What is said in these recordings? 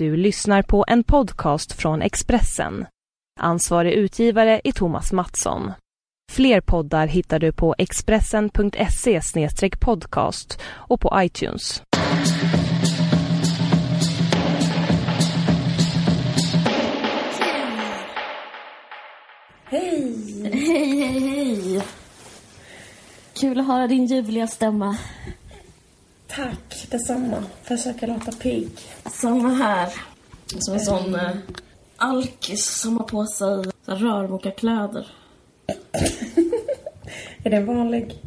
Du lyssnar på en podcast från Expressen. Ansvarig utgivare är Thomas Mattsson. Fler poddar hittar du på expressen.se podcast och på iTunes. Hej! Hej, hej, hej! Kul att höra din ljuvliga stämma. Tack detsamma. Försöker låta pigg. Samma här. Som en sån eh, alkis som har på sig rörmokarkläder. Är det en vanlig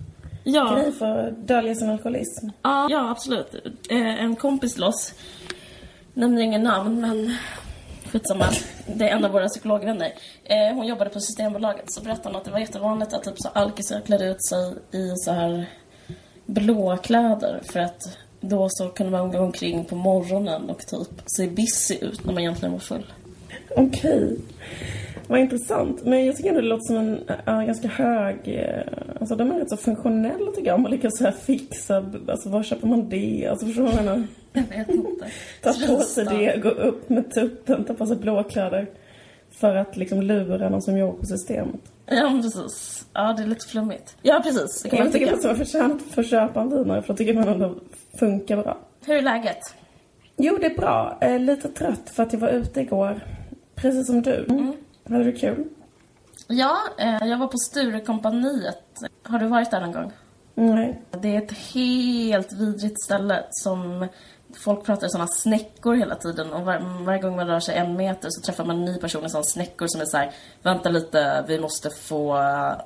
Ja, grej för att dölja sin alkoholism? ja, ja, absolut. Eh, en kompis till oss, nämner ingen namn men skitsamma. Det är en av våra psykologvänner. Eh, hon jobbade på Systembolaget så berättade hon att det var jättevanligt att typ så alkisar klädde ut sig i så här blåa kläder för att då så kunde man gå omkring på morgonen och typ se busy ut när man egentligen var full. Okej. Vad intressant. Men jag tycker ändå det låter som en äh, ganska hög... eh, Alltså de är rätt så funktionella tycker jag. Om man lyckas så här fixa... Alltså var köper man det? Alltså förstår du vad jag vet inte. Ta på sig det, gå upp med tuppen, ta på sig blåkläder. För att liksom lura någon som jobbar på systemet. Ja, precis. Ja, det är lite flummigt. Ja, precis. Det kan man Jag tycker tycka. att man förtjänar att få köpa en vinare för då tycker man ändå funkar bra. Hur är läget? Jo, det är bra. Eh, lite trött för att jag var ute igår. Precis som du. Mm. Hade du kul? Ja, eh, jag var på Sturecompagniet. Har du varit där någon gång? Nej. Det är ett helt vidrigt ställe som folk pratar såna snäckor hela tiden och var, varje gång man rör sig en meter så träffar man en ny person i såna snäckor som är så här, vänta lite, vi måste få,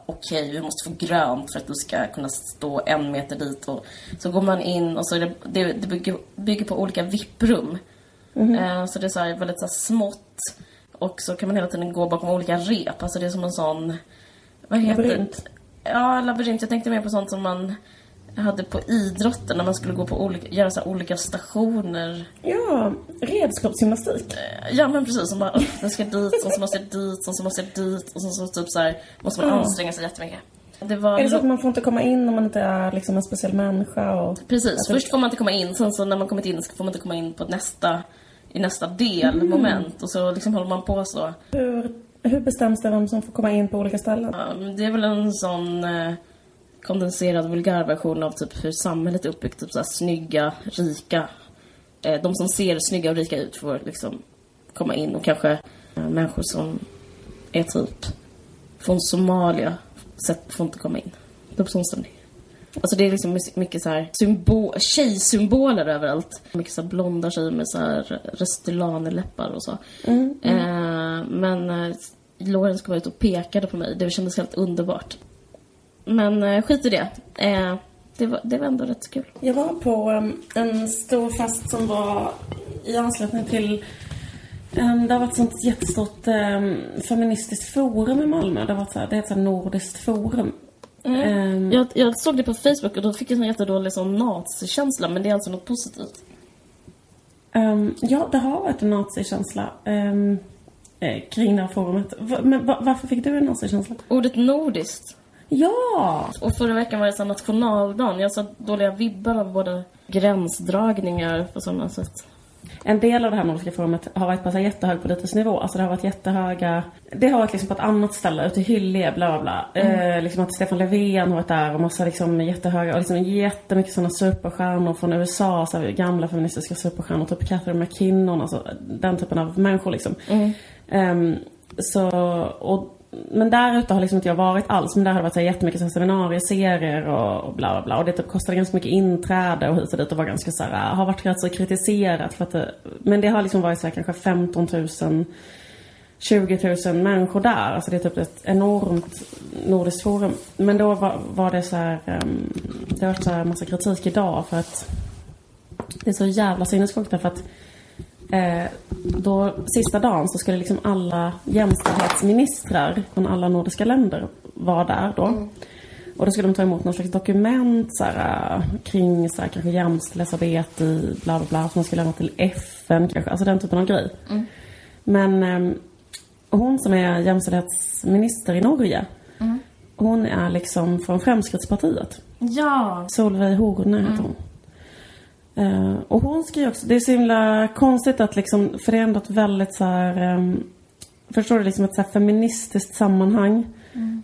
okej, vi måste få grönt för att du ska kunna stå en meter dit och så går man in och så är det, det, det bygger, bygger på olika vipprum. Eh, så det är så här väldigt så här smått och så kan man hela tiden gå bakom olika rep, alltså det är som en sån, vad heter Labyrint. Ja, labyrint. Jag tänkte mer på sånt som man hade på idrotten när man skulle gå på olika, göra så olika stationer. Ja, redskapsgymnastik. Ja men precis, som bara, "Åh, den ska dit, och så måste jag dit, och så måste jag dit, och så, så typ så här, måste man Mm. anstränga sig jättemycket. Det var Är det så att man får inte komma in om man inte är liksom en speciell människa? Och... Precis, det- först får man inte komma in, sen så när man kommit in så får man inte komma in på nästa, i nästa del, Mm. moment, och så liksom håller man på så. Hur, hur bestäms det vem som får komma in på olika ställen? Det är väl en sån eh, kondenserad vulgärversion av typ hur samhället är uppbyggt. Typ såhär snygga, rika. Eh, de som ser snygga och rika ut får liksom komma in och kanske eh, människor som är typ från Somalia får inte komma in. Typ sån stämning. Alltså det är liksom mycket så här symbol, tjejsymboler överallt. Mycket så här blonda tjejer med så här Restylane-läppar och så. Eh, men eh, Lorentz kom ut och pekade på mig. Det kändes helt underbart. Men eh, skit i det. Eh, det, var, det var ändå rätt så kul. Jag var på um, en stor fest som var i anslutning till um, det har varit sånt jättestort um, feministiskt forum i Malmö. Det, har varit så här, det här nordiskt forum. Ehm, Jag, jag såg det på Facebook och då fick jag en jättedålig sån nazikänsla. Men det är alltså något positivt. ehm, ja, det har varit en nazikänsla um, eh, kring det här forumet. Va, men va, varför fick du en nazikänsla? Ordet nordiskt. Ja! Och förra veckan var det så nationaldagen. Jag så dåliga vibbar av både gränsdragningar på sådana sätt. En del av det här Nordiska forumet har varit på så jättehög nivå. Alltså det har varit jättehöga... Det har varit liksom på ett annat ställe, ute i Hyllie, bla bla bla. Eh, liksom att Stefan Löfven har varit där och massa liksom jättehöga, och liksom jättemycket sådana superstjärnor från USA, så här gamla feministiska superstjärnor, typ Catherine McKinnon, alltså den typen av människor liksom. Ehm, så, och, men där ute har liksom inte jag varit alls, men där har det varit så här jättemycket så här seminarieserier och, och bla bla bla. Och det typ kostade ganska mycket inträde och hit och dit och var ganska så här, har varit rätt så kritiserat för att det, men det har liksom varit så här kanske 15 000 20 000 människor där. Alltså det är typ ett enormt nordiskt forum. Men då var, var det så här, ehm, det har varit så här massa kritik idag för att det är så jävla sinnessjukt därför att eh, då, sista dagen så skulle liksom alla jämställdhetsministrar från alla nordiska länder vara där då. Och då skulle de ta emot någon slags dokument så här, eh, kring så här, kanske jämställdhetsarbete i bla bla bla som man skulle lämna till FN kanske. Alltså den typen av grej. Men ehm, hon som är jämställdhetsminister i Norge. Hon är liksom från Fremskrittspartiet. Ja! Solveig Horne heter hon. Eh, och hon skriver också, det är så himla konstigt att liksom, för det är ändå ett väldigt så här, ehm, förstår du, liksom ett så här feministiskt sammanhang.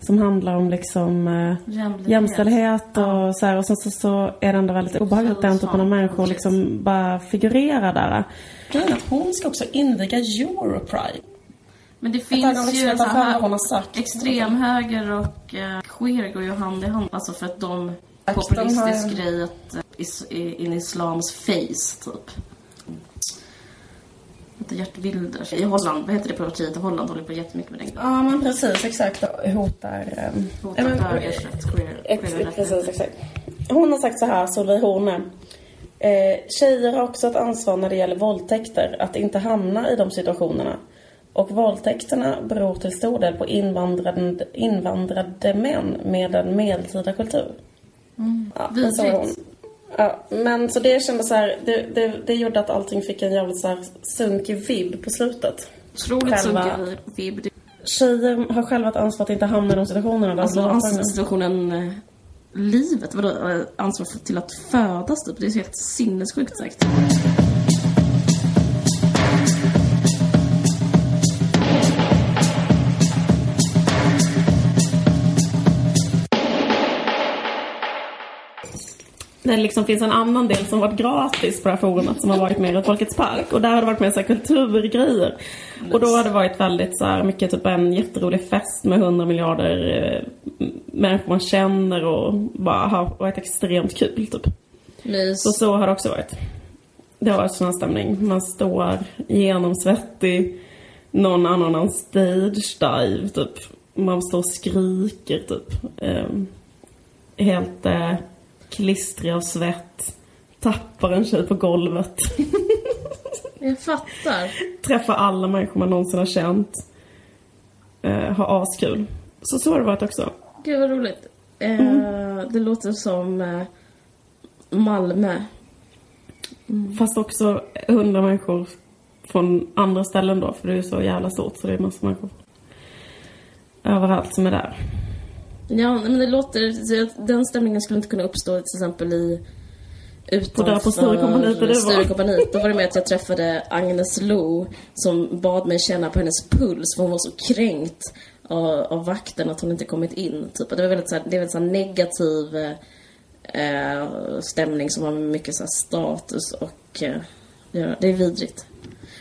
Som handlar om liksom Jämlikhet. jämställdhet och så här, och sen så, så är det ändå väldigt obehagligt att den typen av människor liksom bara figurerar där. Grejen att hon ska också inviga Europride. Men det finns ögonblick ju hon här har sagt. extremhöger och eh, queer går ju hand i hand. Alltså för att de populistisk har- grej att eh, is, in islams face typ. Inte Gert Wilders. I Holland, vad heter det partiet i Holland håller på jättemycket med den grejen. Ja men precis, exakt. Hotar... Um, Hotar bögers rätt, queer, Ex- queer rätt. precis, exakt. Hon har sagt så här, Solveig Horne. Eh, tjejer har också ett ansvar när det gäller våldtäkter, att inte hamna i de situationerna. Och våldtäkterna beror till stor del på invandrade, invandrade män med en medeltida kultur. Ja, så var hon. Vidrigt. Ja, men så det kändes så här, det, det, det gjorde att allting fick en jävligt så här sunkig vibb på slutet. Otroligt sunkig vibb. Tjejer har själva ett ansvar att inte hamna i de situationerna där Alltså ansvar situationen eh, livet, vadå eh, ansvar för, till att födas typ. Det är så helt sinnessjukt sagt. Det liksom finns en annan del som varit gratis på det här forumet som har varit mer i Folkets Park. Och där har det varit mer så här kulturgrejer. Och då har det varit väldigt så här mycket typ en jätterolig fest med 100 miljarder eh, människor man känner och bara har varit extremt kul typ. Mys. Så så har det också varit. Det har varit sån här stämning. Man står genomsvettig, någon annan har en stage dive typ. Man står och skriker typ. Ehm, helt eh, klistrig av svett. Tappar en tjej på golvet. Jag fattar. Träffar alla människor man någonsin har känt. Eh, har askul. Så så har det varit också. Gud vad roligt. Eh, Det låter som eh, Malmö. Fast också hundra människor från andra ställen då, för det är ju så jävla stort så det är massor människor överallt som är där. Ja, men det låter... Den stämningen skulle inte kunna uppstå till exempel i utanför... där på Sturecompagniet. Då var det med att jag träffade Agnes Lo som bad mig känna på hennes puls för hon var så kränkt av, av vakten att hon inte kommit in. Typ. Det var väldigt, så här, det är väldigt så negativ eh, stämning som har mycket så här status och... Eh, det är vidrigt.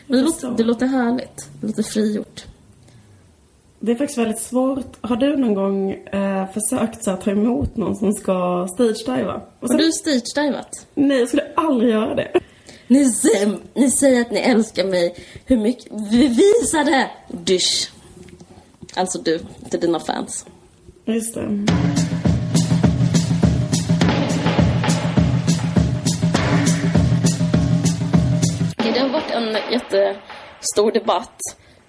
Men det låter, det låter härligt. Det låter frigjort. Det är faktiskt väldigt svårt. Har du någon gång eh, försökt så här, ta emot någon som ska stage-diva? Har sen, du stage-divat? Nej, jag skulle aldrig göra det. Ni säger, ni säger att ni älskar mig. Hur mycket? Bevisa det! Dysch. Alltså du, till dina fans. Just det. Det har varit en jättestor debatt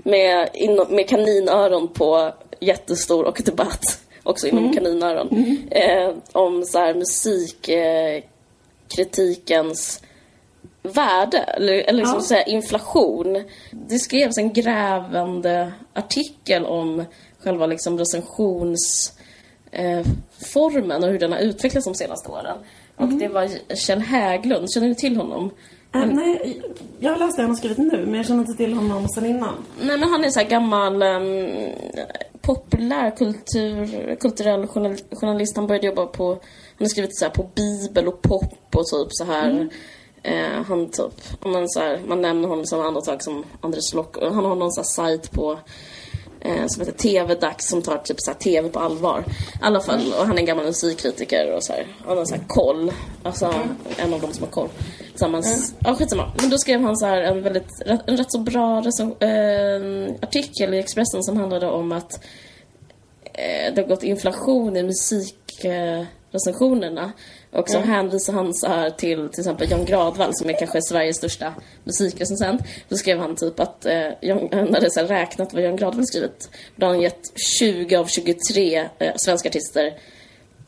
med, med kaninöron på jättestor och debatt också inom kaninöron. Eh, om så här musikkritikens eh, värde, eller, eller liksom Ja. så här inflation. Det skrevs en grävande artikel om själva liksom recensions eh, och hur den har utvecklats de senaste åren. Och det var Kjell Häglund, känner du till honom? Eh, nej, jag läste det han har skrivit nu, men jag känner inte till honom sen innan. Nej men han är så här gammal um, populärkultur, kulturell journal, journalist. Han började jobba på, han har skrivit så här på bibel och pop och typ så här. Eh, han typ, man, så här, man nämner honom som andra saker som Andres Lock. Han har någon så här sajt på eh, som heter TV-dags som tar typ så TV på allvar. I alla fall, och han är en gammal musikkritiker och så här. Han har så här koll. Alltså en av dem som har koll. Tillsammans. Ja, skitsamma. Men då skrev han så här en väldigt, en rätt så bra eh, artikel i Expressen som handlade om att eh, det har gått inflation i musikrecensionerna. Och så hänvisar han så här till till exempel Jan Gradvall som är kanske Sveriges största musikrecensent. Då skrev han typ att eh, Jan, han hade så här räknat vad Jan Gradvall skrivit. Då har han gett 20 av 23 eh, svenska artister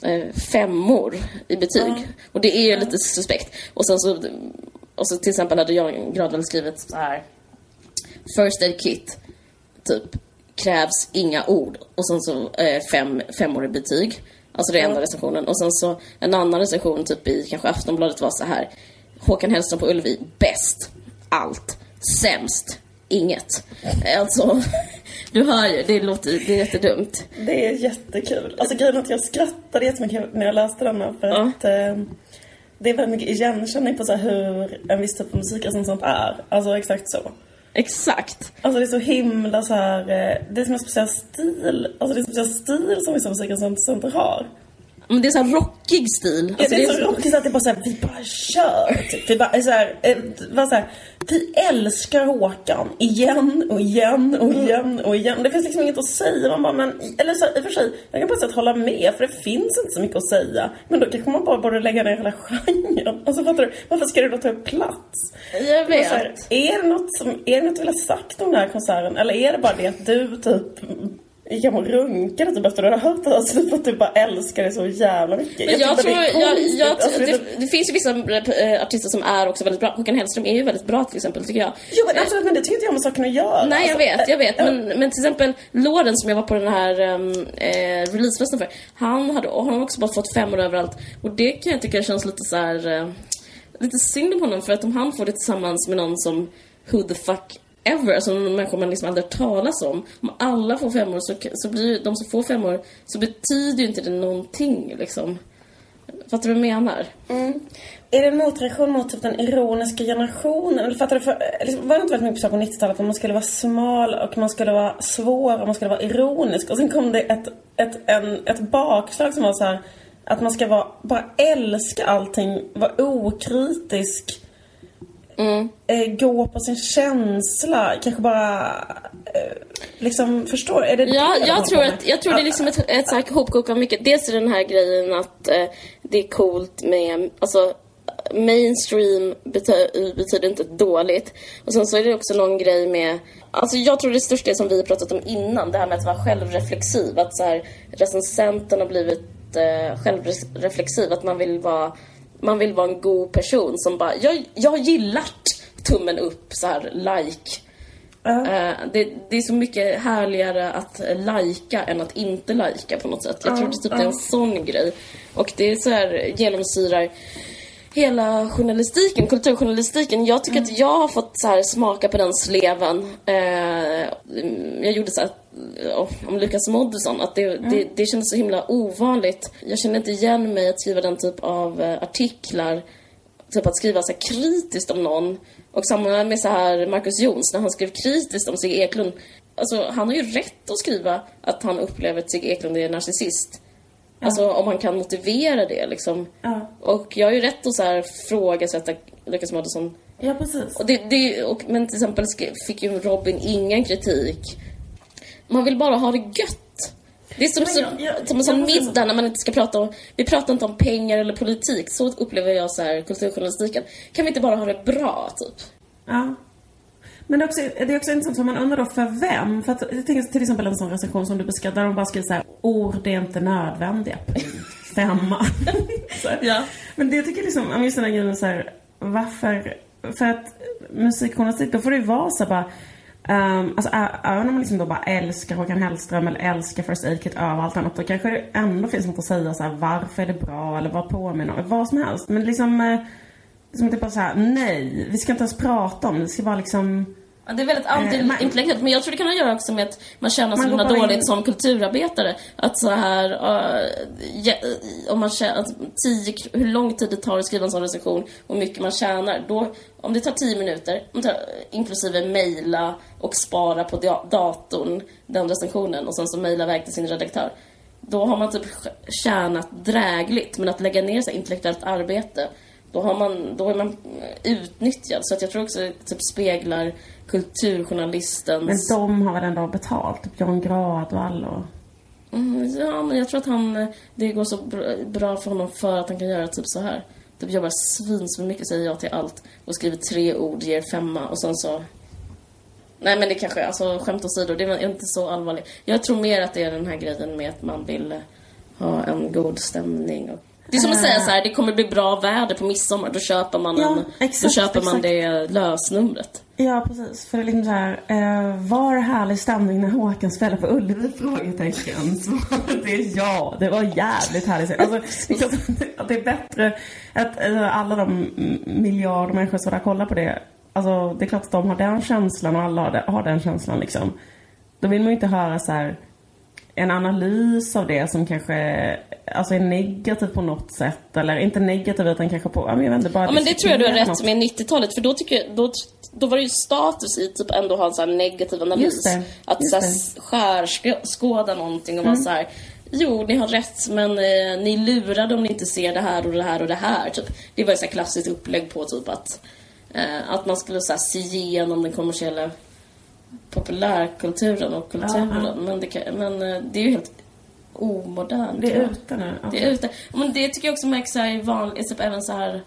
eh, femmor i betyg. Och det är ju lite suspekt. Och sen så, och så till exempel hade Jan Gradvall skrivit så här First Aid Kit, typ krävs inga ord. Och sen så eh, fem, femårig betyg. Alltså det är enda recensionen. Och sen så en annan recension typ i kanske Aftonbladet var så här Håkan Hellström på Ullevi, bäst. Allt. Sämst. Inget. Alltså, du hör ju, det låter det är jättedumt. Det är jättekul. Alltså grejen är att jag skrattade jättemycket när jag läste denna för Ja. att eh, det är väldigt mycket igenkänning på så hur en viss typ av musikrecensent är. Alltså exakt så. Exakt. Alltså det är så himla så här, eh, det är som en speciell stil, alltså det är en speciell stil som liksom vissa musikintressenter har. Men det är så här rockig stil. Alltså, det är så rockigt så att det bara såhär, vi bara kör. Typ. Vi bara så här, eh, bara så här, vi älskar Håkan igen och igen och igen och igen. Det finns liksom inget att säga. Man bara, men, eller så, i och för sig, jag kan på ett sätt hålla med för det finns inte så mycket att säga. Men då kanske man bara borde lägga ner hela genren. Alltså fattar du? Varför ska det då ta upp plats? Jag Så här, vet. är, det något som, är det något du vill ha sagt om den här konserten? Eller är det bara det att du typ gick hem och runkade typ efter att hade hört det? Alltså typ att du bara älskar det så jävla mycket. Men jag, tycker tror, det jag, jag, Alltså, det det, typ- finns ju vissa äh, artister som är också väldigt bra. Håkan Hellström är ju väldigt bra till exempel, tycker jag. Jo men absolut, men det tycker inte jag har med saken att göra. Nej, jag Alltså, vet, jag vet. äh, Men, men till exempel Loren som jag var på den här um, eh, releasefesten för. Han hade han har också bara fått femmor överallt. Och det kan jag tycka känns lite så här eh, lite synd om honom för att om han får det tillsammans med någon som Who the fuck ever, alltså människor man liksom aldrig hört talas om. Om alla får femmor så, så blir ju de som får femmor så betyder ju inte det någonting liksom. Fattar du vad jag menar? Mm. Är det en motreaktion mot typ den ironiska generationen? Eller fattar du? För, liksom, var det inte väldigt mycket så på 90-talet att man skulle vara smal och man skulle vara svår och man skulle vara ironisk. Och sen kom det ett, ett, en, ett bakslag som var så här att man ska vara, bara älska allting, vara okritisk. Eh, gå på sin känsla, kanske bara eh, liksom förstår Är det Ja, det de jag tror, på med? att, jag tror det är liksom ett, ett så här hopkok av mycket. Dels är den här grejen att eh, det är coolt med, alltså mainstream bety betyder inte dåligt. Och sen så är det också någon grej med, alltså jag tror det största är som vi pratat om innan, det här med att vara självreflexiv. Att så här, recensenten har blivit eh, självreflexiv, att man vill vara man vill vara en god person som bara, jag, jag har gillat tummen upp, så här like. Eh, det, det är så mycket härligare att lajka än att inte lajka på något sätt. Jag tror det, typ det är en sån grej. Och det är så här genomsyrar hela journalistiken, kulturjournalistiken. Jag tycker att jag har fått så här smaka på den sleven. Eh, jag gjorde så här, eh, om Lukas Moodysson, att det, det, det kändes så himla ovanligt. Jag kände inte igen mig att skriva den typ av eh, artiklar typ att skriva så här kritiskt om någon. Och samma med så här Marcus Jons, när han skrev kritiskt om Sigge Eklund. Alltså, han har ju rätt att skriva att han upplever att Sigge Eklund är narcissist. Alltså om han kan motivera det liksom. Och jag har ju rätt att så här frågasätta Lukas Moodysson. Ja, precis. Och det, det, och, men till exempel fick ju Robin ingen kritik. Man vill bara ha det gött. Det är som, så, jag- jag- som en sån middag när man inte ska prata om... Vi pratar inte om pengar eller politik. Så upplever jag så här kulturjournalistiken. Kan vi inte bara ha det bra, typ? Ja. Men det är också, det är också intressant, för man undrar då för vem? För att jag tänker till exempel en sån recension som du beskrev, där de bara skriver så här, ord är inte nödvändiga. Femma. Ja. Men det jag tycker liksom, om just den här grejen så här, varför? För att musikjournalistik, då får det ju vara så här bara Um, alltså även om man liksom då bara älskar Håkan Hellström eller älskar First Aid Kit över allt annat då kanske det ändå finns något att säga så här, varför är det bra eller vad påminner vad som helst. Men liksom, eh, liksom typ bara så här, nej, vi ska inte ens prata om det, vi ska bara liksom Ja, det är väldigt man- antiintellektuellt, men jag tror det kan ha att göra också med att man känner sig himla dåligt in- som kulturarbetare. Att så här, uh, om man tjänar, tio, hur lång tid det tar att skriva en sån recension och hur mycket man tjänar. Då, om det tar tio minuter, tar, inklusive mejla och spara på da- datorn den recensionen och sen så mejla iväg till sin redaktör. Då har man typ tjänat drägligt, men att lägga ner så intellektuellt arbete då, har man, då är man utnyttjad. Så att jag tror också det typ speglar kulturjournalistens... Men de har väl ändå betalt? Typ Jan Gradvall och... Mm, ja, men jag tror att han... Det går så br- bra för honom för att han kan göra typ så här. Typ jobbar mycket, säger ja till allt och skriver tre ord, ger femma och sen så... Nej men det kanske, alltså skämt åsido, det är inte så allvarligt. Jag tror mer att det är den här grejen med att man vill ha en god stämning och... Det är som att säga så här, det kommer bli bra väder på midsommar, då köper man, Ja, en, då exakt, köper man exakt. det lösnumret. Ja, precis. För det är liksom så här, eh, var det härlig stämning när Håkan spelade på Ullevi? Frågetecken. Svaret är ja, det var jävligt härligt. Alltså, det är att det är bättre att eh, alla de miljarder människor som där kollar på det, alltså det är klart att de har den känslan och alla har, det, har den känslan liksom. Då vill man ju inte höra så här en analys av det som kanske alltså är negativ på något sätt. Eller inte negativ utan kanske på, ja, men jag vet inte, bara Ja men det tror jag du har rätt något. med 90-talet för då tycker jag, då, då var det ju status i typ ändå ha en sån här negativ analys. Just det, Att just skärskåda någonting och vara så här. Jo, ni har rätt, men eh, ni lurade om ni inte ser det här och det här och det här. Typ. Det var ett så klassiskt upplägg på typ att, eh, att man skulle så här, se igenom den kommersiella populärkulturen och kulturen. Ja, ja. Men, det kan, men eh, det är ju helt omodernt. Det är ute nu. Det är ute. Men det tycker jag också märks här i vanligt, typ även så här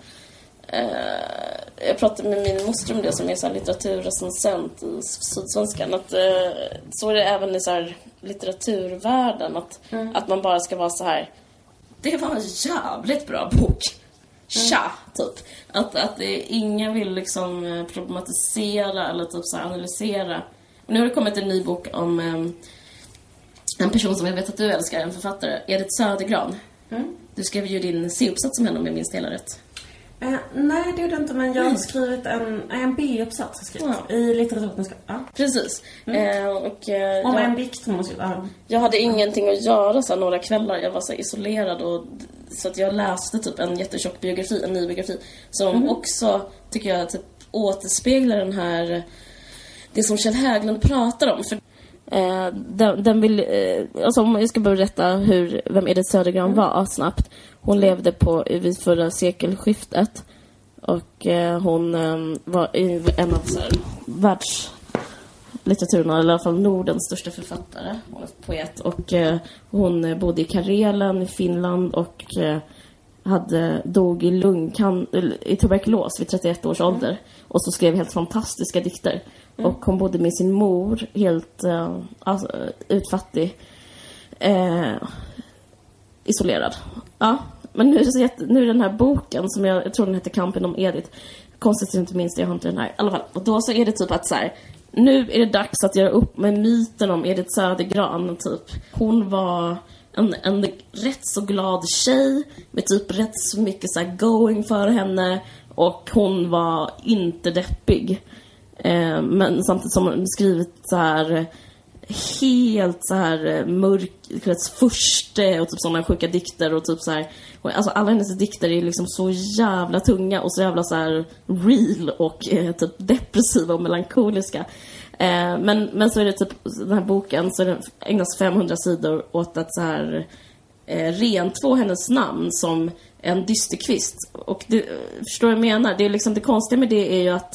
eh, jag pratade med min moster om det som är så här litteraturrecensent i Sydsvenskan. Att, eh, så är det även i så här litteraturvärlden. Att, att man bara ska vara så här. Det var en jävligt bra bok. Tja, typ. Att, att det, ingen vill liksom problematisera eller typ så analysera. Och nu har det kommit en ny bok om eh, en person som jag vet att du älskar, en författare, Edith Södergran. Du skrev ju din C-uppsats om henne om jag minns det hela rätt. Eh, nej, det gjorde jag inte, men jag har skrivit en, en B-uppsats. skrivit, Ja. I litteraturvetenskap. Ja. Precis. Eh, och, eh, Om jag, en dikt hon skrivit. Ja. jag hade ingenting att göra så här, några kvällar. Jag var så här, isolerad och så att jag läste typ en jättetjock biografi, en ny biografi. Som också, tycker jag, typ återspeglar den här det som Kjell Hägglund pratar om. För, eh, den, den vill, eh, alltså om jag ska berätta hur, vem Edith Södergran var snabbt. Hon levde på, vid förra sekelskiftet. Och eh, hon eh, var i- en av så här, världslitteraturen, eller i alla fall Nordens största författare. Hon är poet. Och eh, hon bodde i Karelen i Finland och eh, hade, dog i lungcan, i tuberkulos vid 31 års ålder. Och så skrev helt fantastiska dikter. Mm. Och hon bodde med sin mor, helt eh, alltså, utfattig. Eh, isolerad. Ja, men nu, är det så nu den här boken som jag, jag tror den heter Kampen om Edith. Konstigt att jag inte minns det, jag har inte den här. I alla fall, och då så är det typ att så här. Nu är det dags att göra upp med myten om Edith Södergran, typ. Hon var en, en rätt så glad tjej med typ rätt så mycket så här going för henne och hon var inte deppig. Eh, men samtidigt som hon skrivit så här helt så här eh, mörkrets första och typ sådana sjuka dikter och typ så här och Alltså alla hennes dikter är liksom så jävla tunga och så jävla så här real och eh, typ depressiva och melankoliska. Eh, men, men så är det typ den här boken så den ägnas 500 sidor åt att så här eh, rentvå hennes namn som en dysterkvist. Och det, eh, förstår du vad jag menar? Det, är liksom, det konstiga med det är ju att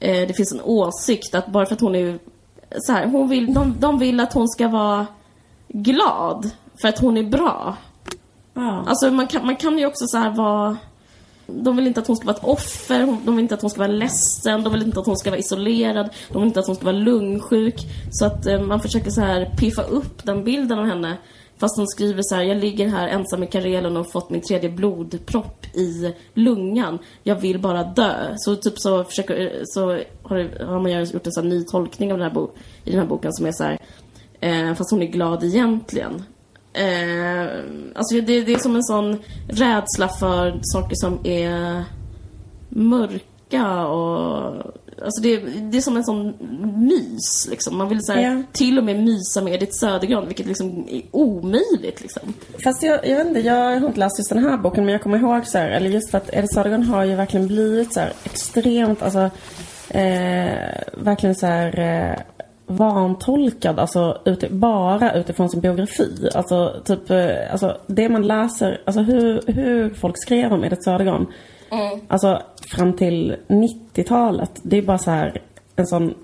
eh, det finns en åsikt att bara för att hon är så här, hon vill, de, de vill att hon ska vara glad för att hon är bra. Ja. Alltså man kan, man kan ju också så här vara de vill inte att hon ska vara ett offer, de vill inte att hon ska vara ledsen, de vill inte att hon ska vara isolerad, de vill inte att hon ska vara lungsjuk. Så att eh, man försöker så här piffa upp den bilden av henne. Fast hon skriver så här, jag ligger här ensam i Karelen och har fått min tredje blodpropp i lungan. Jag vill bara dö. Så typ så försöker, så har, har man gjort en sån här ny tolkning av den här bo, i den här boken som är så här, eh, fast hon är glad egentligen. Eh, alltså det, det är som en sån rädsla för saker som är mörka och... Alltså det, det är som en sån mys liksom. Man vill säga Ja. till och med mysa med Edith Södergran, vilket liksom är omöjligt liksom. Fast jag, jag vet inte, jag har inte läst just den här boken men jag kommer ihåg så här, eller just för att Edith Södergran har ju verkligen blivit så här extremt, alltså eh, verkligen så här eh, vantolkad, alltså ut, bara utifrån sin biografi. Alltså typ, eh, alltså det man läser, alltså hur, hur folk skrev om Edith Södergran. Alltså fram till 90-talet, det är bara så här en sån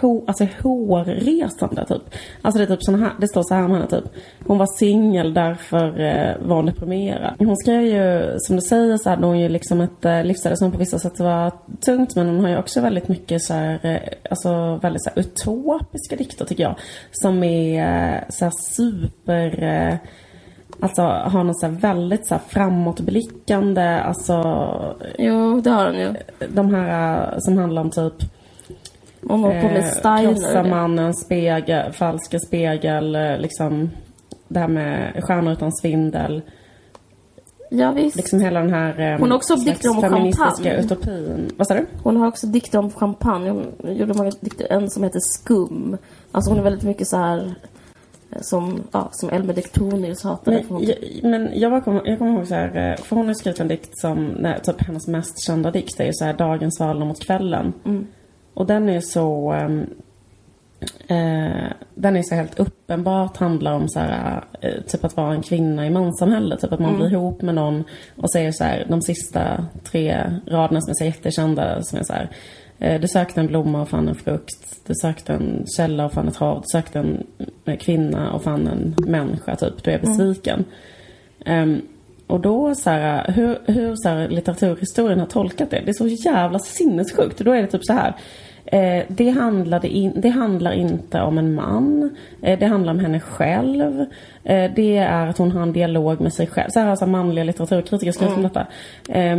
ho, alltså hårresande typ. Alltså det är typ sån här, det står så här om henne typ. Hon var singel därför eh, var hon deprimerad. Hon skrev ju, som du säger så hade hon ju liksom ett eh, livsöde som på vissa sätt var tungt men hon har ju också väldigt mycket så här, eh, alltså väldigt så här utopiska dikter tycker jag. Som är eh, så här super eh, Alltså har något så här väldigt så här framåtblickande, alltså Jo, det har hon ju. de här eh, som handlar om typ Hon var på med style krossa mannen, spegel, falska spegel, eh, liksom det här med stjärnor utan svindel. Ja, visst. Liksom hela den här eh, Hon har också dikter om feministiska champagne. utopin. Vad sa du? Hon har också dikter om champagne. Hon gjorde många dikter. En som heter Skum. Alltså hon är väldigt mycket så här som, ja, som Elmer Diktonius hatade. Men jag, men jag, kommer, jag kommer ihåg så här, eh, för hon har skrivit en dikt som, nej, typ hennes mest kända dikt är ju så här Dagens svalna mot kvällen. Mm. Och den är så, ehm, eh, den är så helt uppenbart handlar om så här, eh, typ att vara en kvinna i manssamhället. Typ att man blir ihop med någon och säger så här, de sista tre raderna som är så jättekända som är så här. Eh, Du sökte en blomma och fann en frukt. Du sökte en källa och fann ett hav. Du sökte en eh, kvinna och fann en människa, typ. Du är besviken. Ehm, och då så här, hur, hur så här, litteraturhistorien har tolkat det, det är så jävla sinnessjukt. Och då är det typ så här. Eh, det, handlade in, det handlar inte om en man. Eh, det handlar om henne själv. Eh, det är att hon har en dialog med sig själv. Så här har så här manliga litteraturkritiker skrivit om detta. Eh,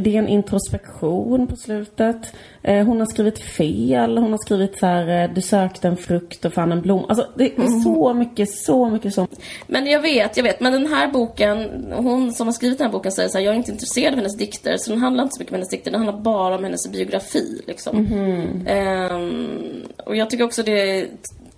det är en introspektion på slutet. Eh, hon har skrivit fel. Hon har skrivit så här, eh, du sökte en frukt och fann en blom. Alltså det är så mycket, så mycket så. Men jag vet, jag vet. Men den här boken, hon som har skrivit den här boken säger så här, jag är inte intresserad av hennes dikter. Så den handlar inte så mycket om hennes dikter, den handlar bara om hennes biografi. Liksom. Ehm, och jag tycker också det är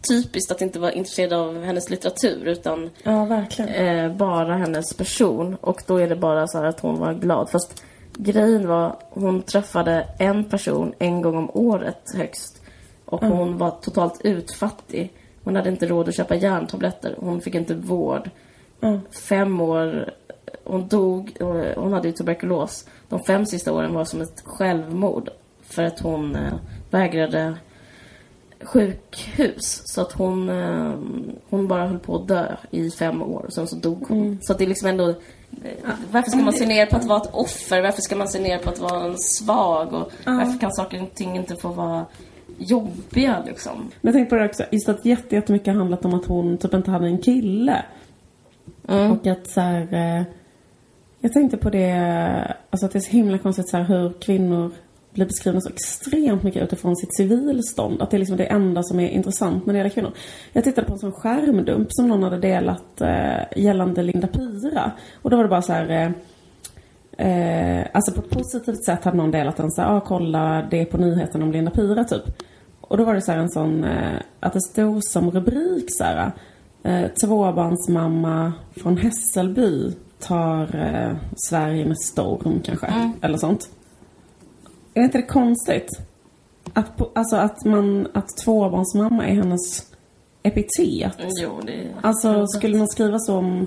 typiskt att inte vara intresserad av hennes litteratur utan Ja, eh, bara hennes person. Och då är det bara så här att hon var glad. Fast grejen var, hon träffade en person en gång om året högst. Och hon var totalt utfattig. Hon hade inte råd att köpa järntabletter. Hon fick inte vård. Fem år, hon dog, hon hade ju tuberkulos. De fem sista åren var som ett självmord. För att hon eh, vägrade sjukhus. Så att hon, eh, hon bara höll på att dö i fem år. Och sen så dog hon. Så att det är liksom ändå... eh, Varför ska man se ner på att vara ett offer? Varför ska man se ner på att vara en svag? Och varför kan saker och ting inte få vara jobbiga liksom? Men jag tänkte på det också, just att jätte- jättemycket har handlat om att hon typ inte hade en kille. Och att så här, eh, Jag tänkte på det, alltså att det är så himla konstigt så här hur kvinnor blir beskrivna så extremt mycket utifrån sitt civilstånd. Att det är liksom det enda som är intressant när det gäller kvinnor. Jag tittade på en sån skärmdump som någon hade delat eh, gällande Linda Pira. Och då var det bara så här... Eh, eh, alltså på ett positivt sätt hade någon delat den så här, ah, kolla det är på nyheten om Linda Pira typ. Och då var det så här en sån, eh, att det stod som rubrik så här, eh, tvåbarnsmamma från Hässelby tar eh, Sverige med storm kanske, eller sånt. Är inte det konstigt? Att, alltså att man, att tvåbarnsmamma är hennes epitet. Jo, det... Alltså skulle man skriva så om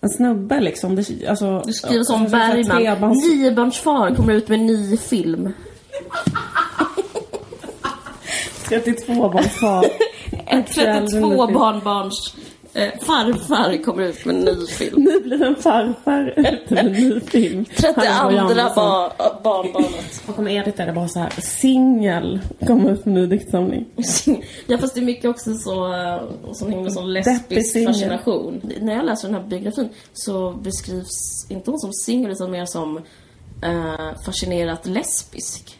en snubbe liksom? Det, alltså, Du skriver som Bergman. trebarns- Niobarnsfar kommer ut med en ny film. 32 barnsfar. Aktuell 32 film. barnbarns eh, farfar kommer ut med en ny film. Nu blir en farfar ute med en ny film. 32 Harry Andersson. bar, barnbarnet. Och om Edith är det bara så här, singel, kommer ut med en ny diktsamling. Ja fast det är mycket också så, eh, som himla sån lesbisk fascination. När jag läser den här biografin så beskrivs inte hon som singel utan mer som eh, fascinerat lesbisk.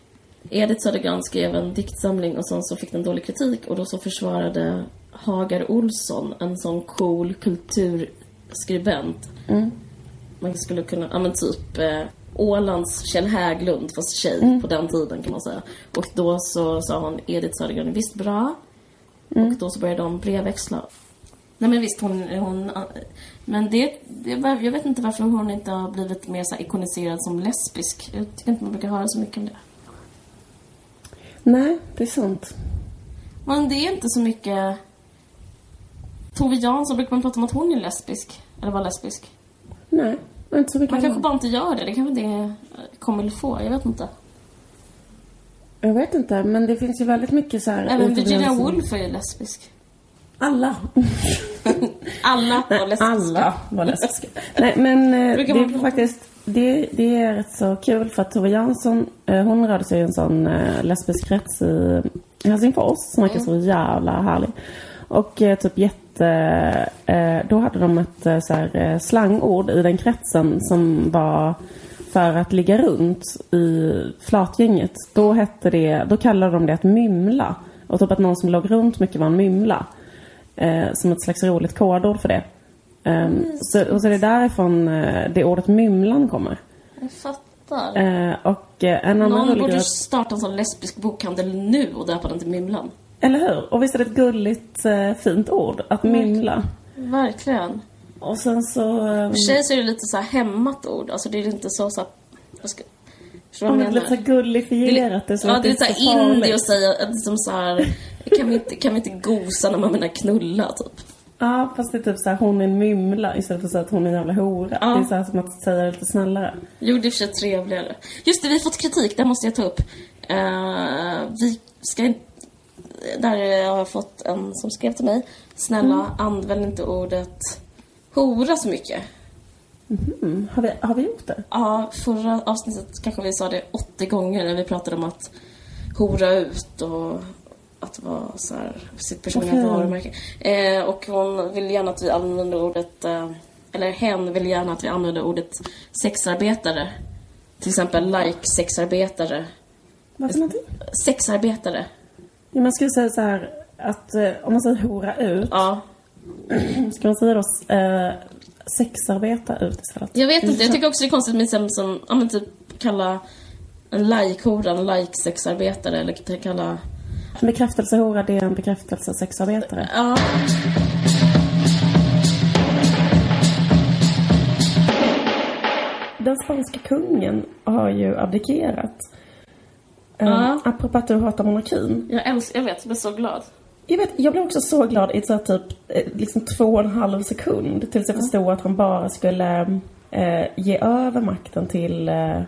Edith Södergran skrev en diktsamling och sen så fick den dålig kritik och då så försvarade Hagar Olsson, en sån cool kulturskribent. Man skulle kunna, ja men typ eh, Ålands Kjell Hägglund fast tjej på den tiden kan man säga. Och då så sa hon Edith Södergran är visst bra. Och då så började de brevväxla. Nej men visst hon, hon men det, det, jag vet inte varför hon inte har blivit mer så ikoniserad som lesbisk. Jag tycker inte man brukar höra så mycket om det. Nej, det är sant. Men det är inte så mycket... Tove Jansson brukar man prata om att hon är lesbisk. Eller var lesbisk. Nej, inte så mycket. Man kanske bara inte gör det. Det kanske det kommer få. Jag vet inte. Jag vet inte, men det finns ju väldigt mycket så här... Även Virginia Woolf är ju lesbisk. Alla. Alla var lesbiska. Alla var lesbiska. Nej, men eh, det är faktiskt... Det, det är rätt så kul för att Tove Jansson, eh, hon rörde sig i en sån eh, lesbisk krets i, Helsingfors som verkar så jävla härlig. Och typ jätte... Eh, då hade de ett eh, så här, eh, slangord i den kretsen som var för att ligga runt i flatgänget. Då hette det, då kallade de det att mymla. Och typ att någon som låg runt mycket var en mymla. Eh, som ett slags roligt kodord för det. Ehm, så, och så är det därifrån eh, det ordet mymlan kommer. Jag fattar. Eh, och eh, en annan Någon borde starta en sån lesbisk bokhandel nu och döpa den till Mymlan. Eller hur? Och visst är det ett gulligt, eh, fint ord? Att mymla. Verkligen. Och sen så... ehm, För sig så är det lite så här hämmat ord. Alltså det är inte så så här, jag ska, Förstår du vad jag lite så menar? här gullifierat. Det är så ja, det är lite så såhär indie att säga liksom så här, kan vi, inte, kan vi inte gosa när man menar knulla typ? Ja, fast det är typ så här, hon är en mymla istället för att säga att hon är en jävla hora. Ja. Det är så här som att säga det lite snällare. Jo, det är för sig trevligare. Just det, vi har fått kritik, det måste jag ta upp. Eh, vi ska inte... Där jag har fått en som skrev till mig. Snälla, använd inte ordet hora så mycket. Mm. Har, vi, har vi gjort det? Ja, förra avsnittet kanske vi sa det 80 gånger när vi pratade om att hora ut och att vara så här, sitt personliga Okej. varumärke. Eh, och hon vill gärna att vi använder ordet, eh, eller hen vill gärna att vi använder ordet sexarbetare. Till exempel like sexarbetare. Vad för någonting? Sexarbetare. Man skulle säga så här att eh, om man säger hora ut, Ja. ska man säga då eh, sexarbeta ut istället? Jag vet inte, jag tycker också det är konstigt med som, som ja men typ kalla en like-hora en like-sexarbetare eller kalla... En bekräftelsehora, det är en bekräftelsesexarbetare. Ja. Den spanska kungen har ju abdikerat. Uh, apropå att du hatar monarkin. Jag älskar, jag vet, jag blir så glad. Jag, vet, jag blev också så glad i så typ eh, liksom två och en halv sekund tills jag förstod att han bara skulle eh, ge över makten till eh,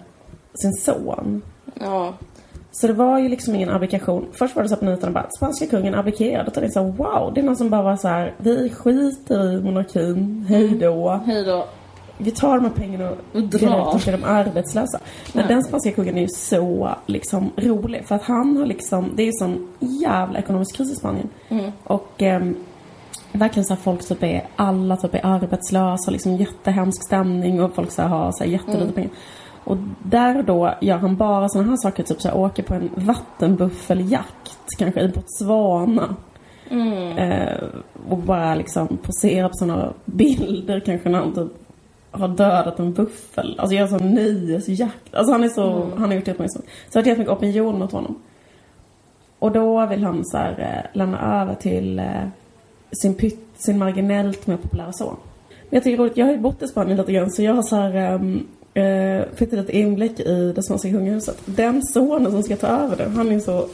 sin son. Ja. Så det var ju liksom ingen abdikation. Först var det så på nyheterna bara spanska kungen abdikerade. Och tänkte jag så wow, det är någon som bara var så här, vi skiter i monarkin, hej då. Hej då. Vi tar de här pengarna och Och drar. till de arbetslösa. Men Ja. den spanska kungen är ju så liksom rolig. För att han har liksom, det är ju sån jävla ekonomisk kris i Spanien. Mm. Och ehm, verkligen så här folk typ är, alla typ är arbetslösa och liksom jättehemsk stämning och folk så här har så här jättelite Mm. pengar. Och där då gör han bara såna här saker, typ så här åker på en vattenbuffeljakt, kanske i Botswana. Mm. Eh, och bara liksom poserar på såna bilder kanske när han typ har dödat en buffel. Alltså gör sån nöjesjakt. Alltså han är så, Mm. han har gjort jättemycket sånt. Så det har jättemycket opinion mot honom. Och då vill han så här, eh, lämna över till eh, sin, pytt, sin marginellt mer populära son. Men jag tycker roligt, jag har ju bott i Spanien lite grann så jag har så här um, eh, fått lite inblick i det svenska kungahuset. Den sonen som ska ta över det, han är så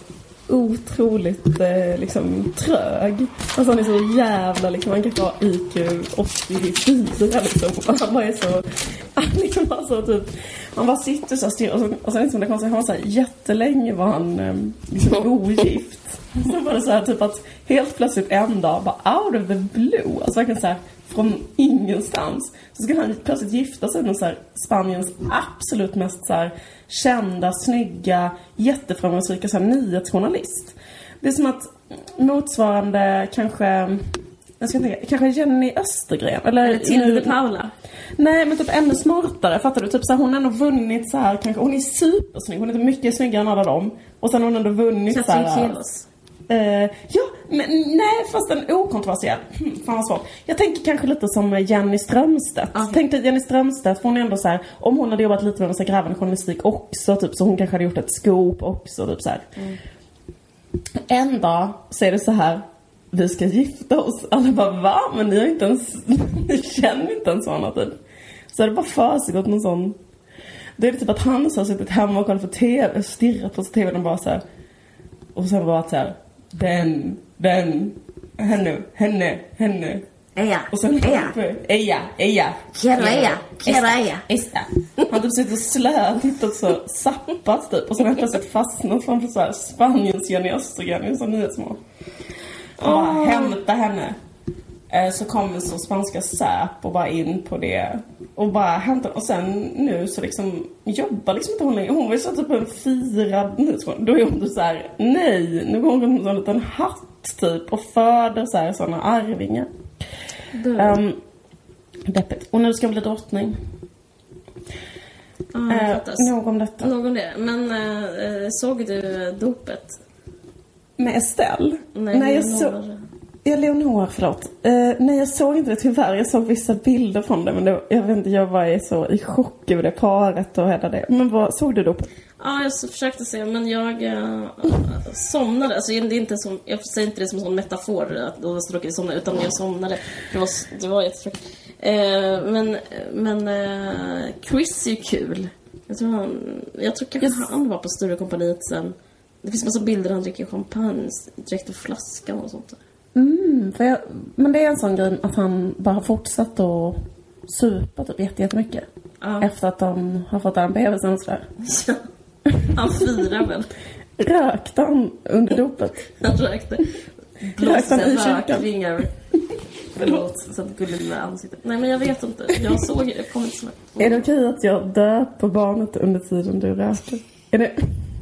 otroligt eh, liksom trög. Alltså han är så jävla liksom, han kanske har IQ 84 liksom. Han bara är så, han liksom bara så typ, han bara sitter så här still och så, och sen liksom det konstiga, han var så här jättelänge var han eh, liksom ogift. Så var det så här typ att helt plötsligt en dag, bara out of the blue, alltså verkligen så här från ingenstans. Så skulle han plötsligt gifta sig med så här Spaniens absolut mest så här kända, snygga, jätteframgångsrika så här nyhetsjournalist. Det är som att motsvarande kanske, jag ska tänka, kanske Jenny Östergren. Eller, Eller Tilde Paula. Nej men typ ännu smartare, fattar du? Typ så här, hon har ändå vunnit så här kanske, hon är supersnygg, hon är mycket snyggare än alla dem. Och sen har hon ändå vunnit så Katrin här. Kelos. Eh, ja, men nej fast en okontroversiell. Hmm, fan vad svårt. Jag tänker kanske lite som Jenny Strömstedt. Okej. Tänk dig Jenny Strömstedt, för hon är ändå så här, om hon hade jobbat lite med så grävande journalistik också, typ så hon kanske hade gjort ett scoop också, typ så här. En dag så är det så här, vi ska gifta oss. Alla bara va? Men ni har inte ens, ni känner inte ens varandra typ. Så det bara försiggått någon sån det är typ att han så har suttit hemma och kollat på TV, stirrat på TV och bara så här. Och sen bara så här. Den, den, henne, henne, henne. Eja. Och sen Eja. Eja, Eja. Quiero ella, quiero ella. Esta. Han typ och slöat, tittat så, sappat typ. Och sen har han plötsligt fastnat framför så här Spaniens Jenny Östergren i en sån nyhetsmål. Och bara hämta henne. Eh, Så kommer så spanska Säpo bara in på det. Och bara hämtar, och sen nu så liksom jobbar liksom inte hon längre. Hon var ju så typ en firad nyhetsjournalist. Då är hon typ såhär, nej, nu går hon runt med en liten hatt typ och föder så här sådana arvingar. Um, deppigt. Och nu ska jag bli drottning. Jag Eh, nog om detta. Nog om det. Men eh, såg du eh, dopet? Med Estelle? Nej, Nej jag såg... Ja, Leonor, förlåt. Eh, nej, jag såg inte det tyvärr. Jag såg vissa bilder från det, men det, jag vet inte, jag var i så i chock över det paret och hela det. Men vad, såg du dopet? Ja, jag försökte se, men jag äh, somnade. Alltså, det är inte som, jag säger inte det som en sån metafor, att då stråkade jag somna, utan jag somnade. Det var, det var jättetråkigt. Eh, men men eh, Chris är ju kul. Jag tror, han, jag tror kanske Yes. han var på Sturecompagniet sen. Det finns massa bilder där han dricker champagne direkt ur flaskan och sånt. Mm, jag, men det är en sån grej att han bara har fortsatt att supa typ jätte- jättemycket. Ja. Efter att de har fått den bebisen och sådär. han firar väl. Rökte han under dopet? Han rökte. Han Blåste kyrkan? rökvingar. Förlåt, så att gulligt med ansiktet. Nej men jag vet inte. Jag såg det, jag kommer inte ihåg. Är det okej att jag döper barnet under tiden du röker? Är det...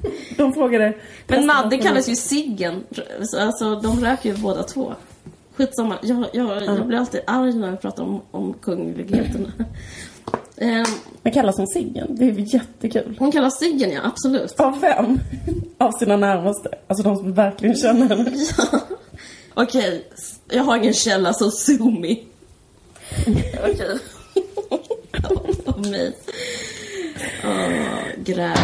De frågade... Men Madde kallas ju Siggen. Alltså de röker ju båda två. Skitsamma. Jag, jag, jag blir alltid arg när vi pratar om, om kungligheterna. Ehm, Men kallas hon Siggen? Det är ju jättekul. hon kallas Siggen ja, absolut. Av vem? Av sina närmaste. Alltså de som verkligen känner henne. Okej, jag har ingen källa så me. Okej. Av mig. Åh, gräv.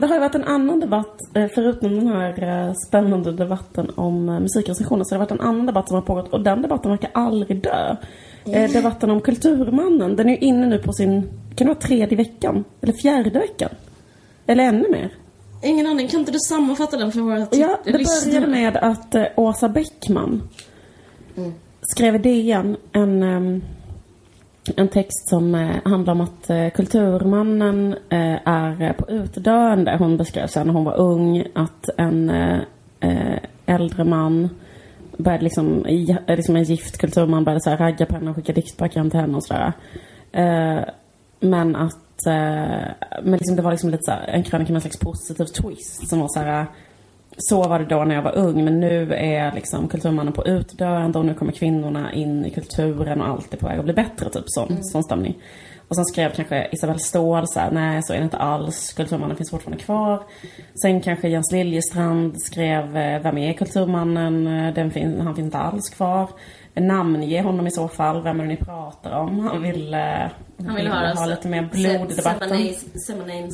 Det har ju varit en annan debatt, eh, förutom den här eh, spännande debatten om eh, musikrecensioner, så det har varit en annan debatt som har pågått och den debatten verkar aldrig dö. Eh, Debatten om Kulturmannen, den är ju inne nu på sin, kan det vara tredje veckan? Eller fjärde veckan? Eller ännu mer? Ingen aning, kan inte du sammanfatta den för våra Ja, det började med att Åsa Bäckman skrev i DN en, ehm, en text som eh, handlar om att eh, kulturmannen eh, är eh, på utdöende. Hon beskrev sen när hon var ung att en eh, eh äldre man började liksom, liksom en gift kulturman började så här ragga på henne och skicka diktböcker hem till henne och sådär. Eh, men att, eh, men liksom det var liksom lite så här, en krönika med en slags positiv twist som var så här så var det då när jag var ung men nu är liksom kulturmannen på utdöende och nu kommer kvinnorna in i kulturen och allt är på väg att bli bättre typ sån, sån stämning. Och sen skrev kanske Isabel Ståhl så här, nej så är det inte alls, kulturmannen finns fortfarande kvar. Sen kanske Jens Liljestrand skrev, eh, vem är kulturmannen? Den fin- han finns inte alls kvar. Namnge honom i så fall, vem är det ni pratar om? Han vill, eh, Han vill höra ha lite mer blod i debatten. Say my name.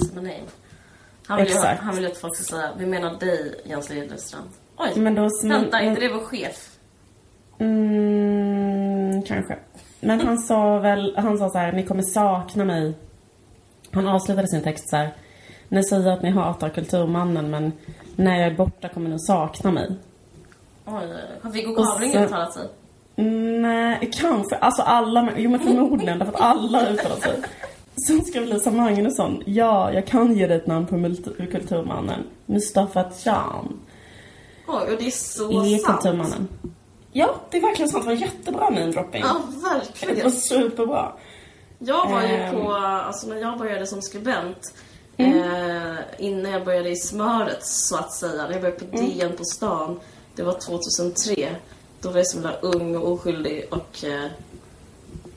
Han vill, ju, Exakt. han vill ju att folk ska säga, vi menar dig Jens Liljestrand. Oj, Men då, vänta, är inte det vår chef? Mm, kanske. Men han sa väl, han sa så här, ni kommer sakna mig. Han avslutade sin text så här. Ni säger att ni hatar kulturmannen men när jag är borta kommer ni sakna mig. Oj, har Viggo så- uttalat sig? Mm, Nej, kanske. Alltså alla, jo men förmodligen därför att alla har uttalat sig. Så skrev Lisa Magnusson, ja, jag kan ge dig ett namn på kulturmannen. Mustafa Can Oj, och det är så är sant. kulturmannen. Ja, det är verkligen sant. Det var jättebra namedropping. Ja, Det var verkligen. superbra. Jag var ju Ehm. på, alltså när jag började som skribent, Mm. eh, innan jag började i smöret så att säga, när jag började på Mm. DN på stan, det var 2003. Då var jag så himla ung och oskyldig och eh,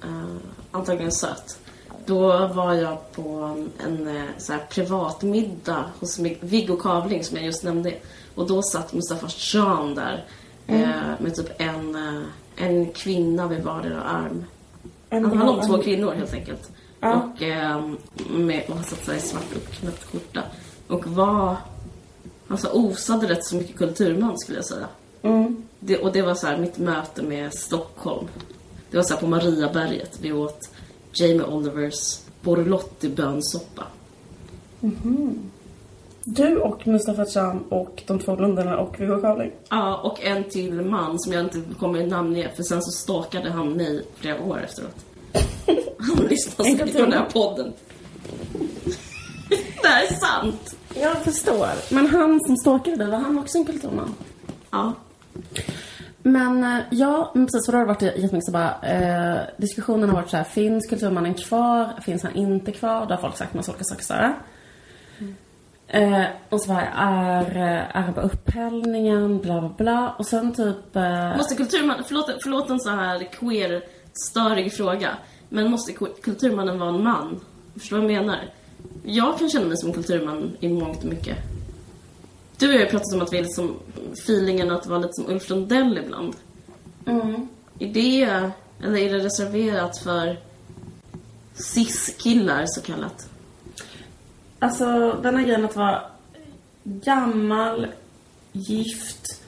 eh, antagligen söt. Då var jag på en eh, så här, privat middag hos Viggo Kavling som jag just nämnde. Och då satt Mustafa Can där eh, med typ en, eh, en kvinna vid vardera arm. Han handlar om två kvinnor helt enkelt. Ja. Och, med, och han satt i svart uppknäppt skjorta. Och var... Alltså osade rätt så mycket kulturman skulle jag säga. Mm. Det, och det var så här mitt möte med Stockholm. Det var så här på Mariaberget. Vi åt Jamie Olivers Borlotti bönsoppa. Du och Mustafa Can och de två blonderna och Viggo Kavling. Ja, och en till man som jag inte kommer namnge för sen så stalkade han mig flera år efteråt. Han lyssnade säkert på den här podden. det här är sant. Jag förstår. Men han som stalkade dig, var han också en kulturman? Ja. Men eh, ja, men precis. För då har det varit jättemycket så bara, eh, diskussionen har varit så här, finns kulturmannen kvar? Finns han inte kvar? Då har folk sagt massa olika saker så här. Eh, och så bara, är, eh, är han på upphällningen? Bla, bla, bla. Och sen typ... Eh, Måste kulturmannen, förlåt, förlåt en så här queer-störig fråga. Men måste kulturmannen vara en man? Förstår du vad jag menar? Jag kan känna mig som kulturman i mångt och mycket. Du och jag har ju pratat om att vi är liksom feelingen att vara lite som Ulf Lundell ibland. mm. Är det, eller är det reserverat för cis-killar så kallat? Alltså den här grejen att vara gammal, gift,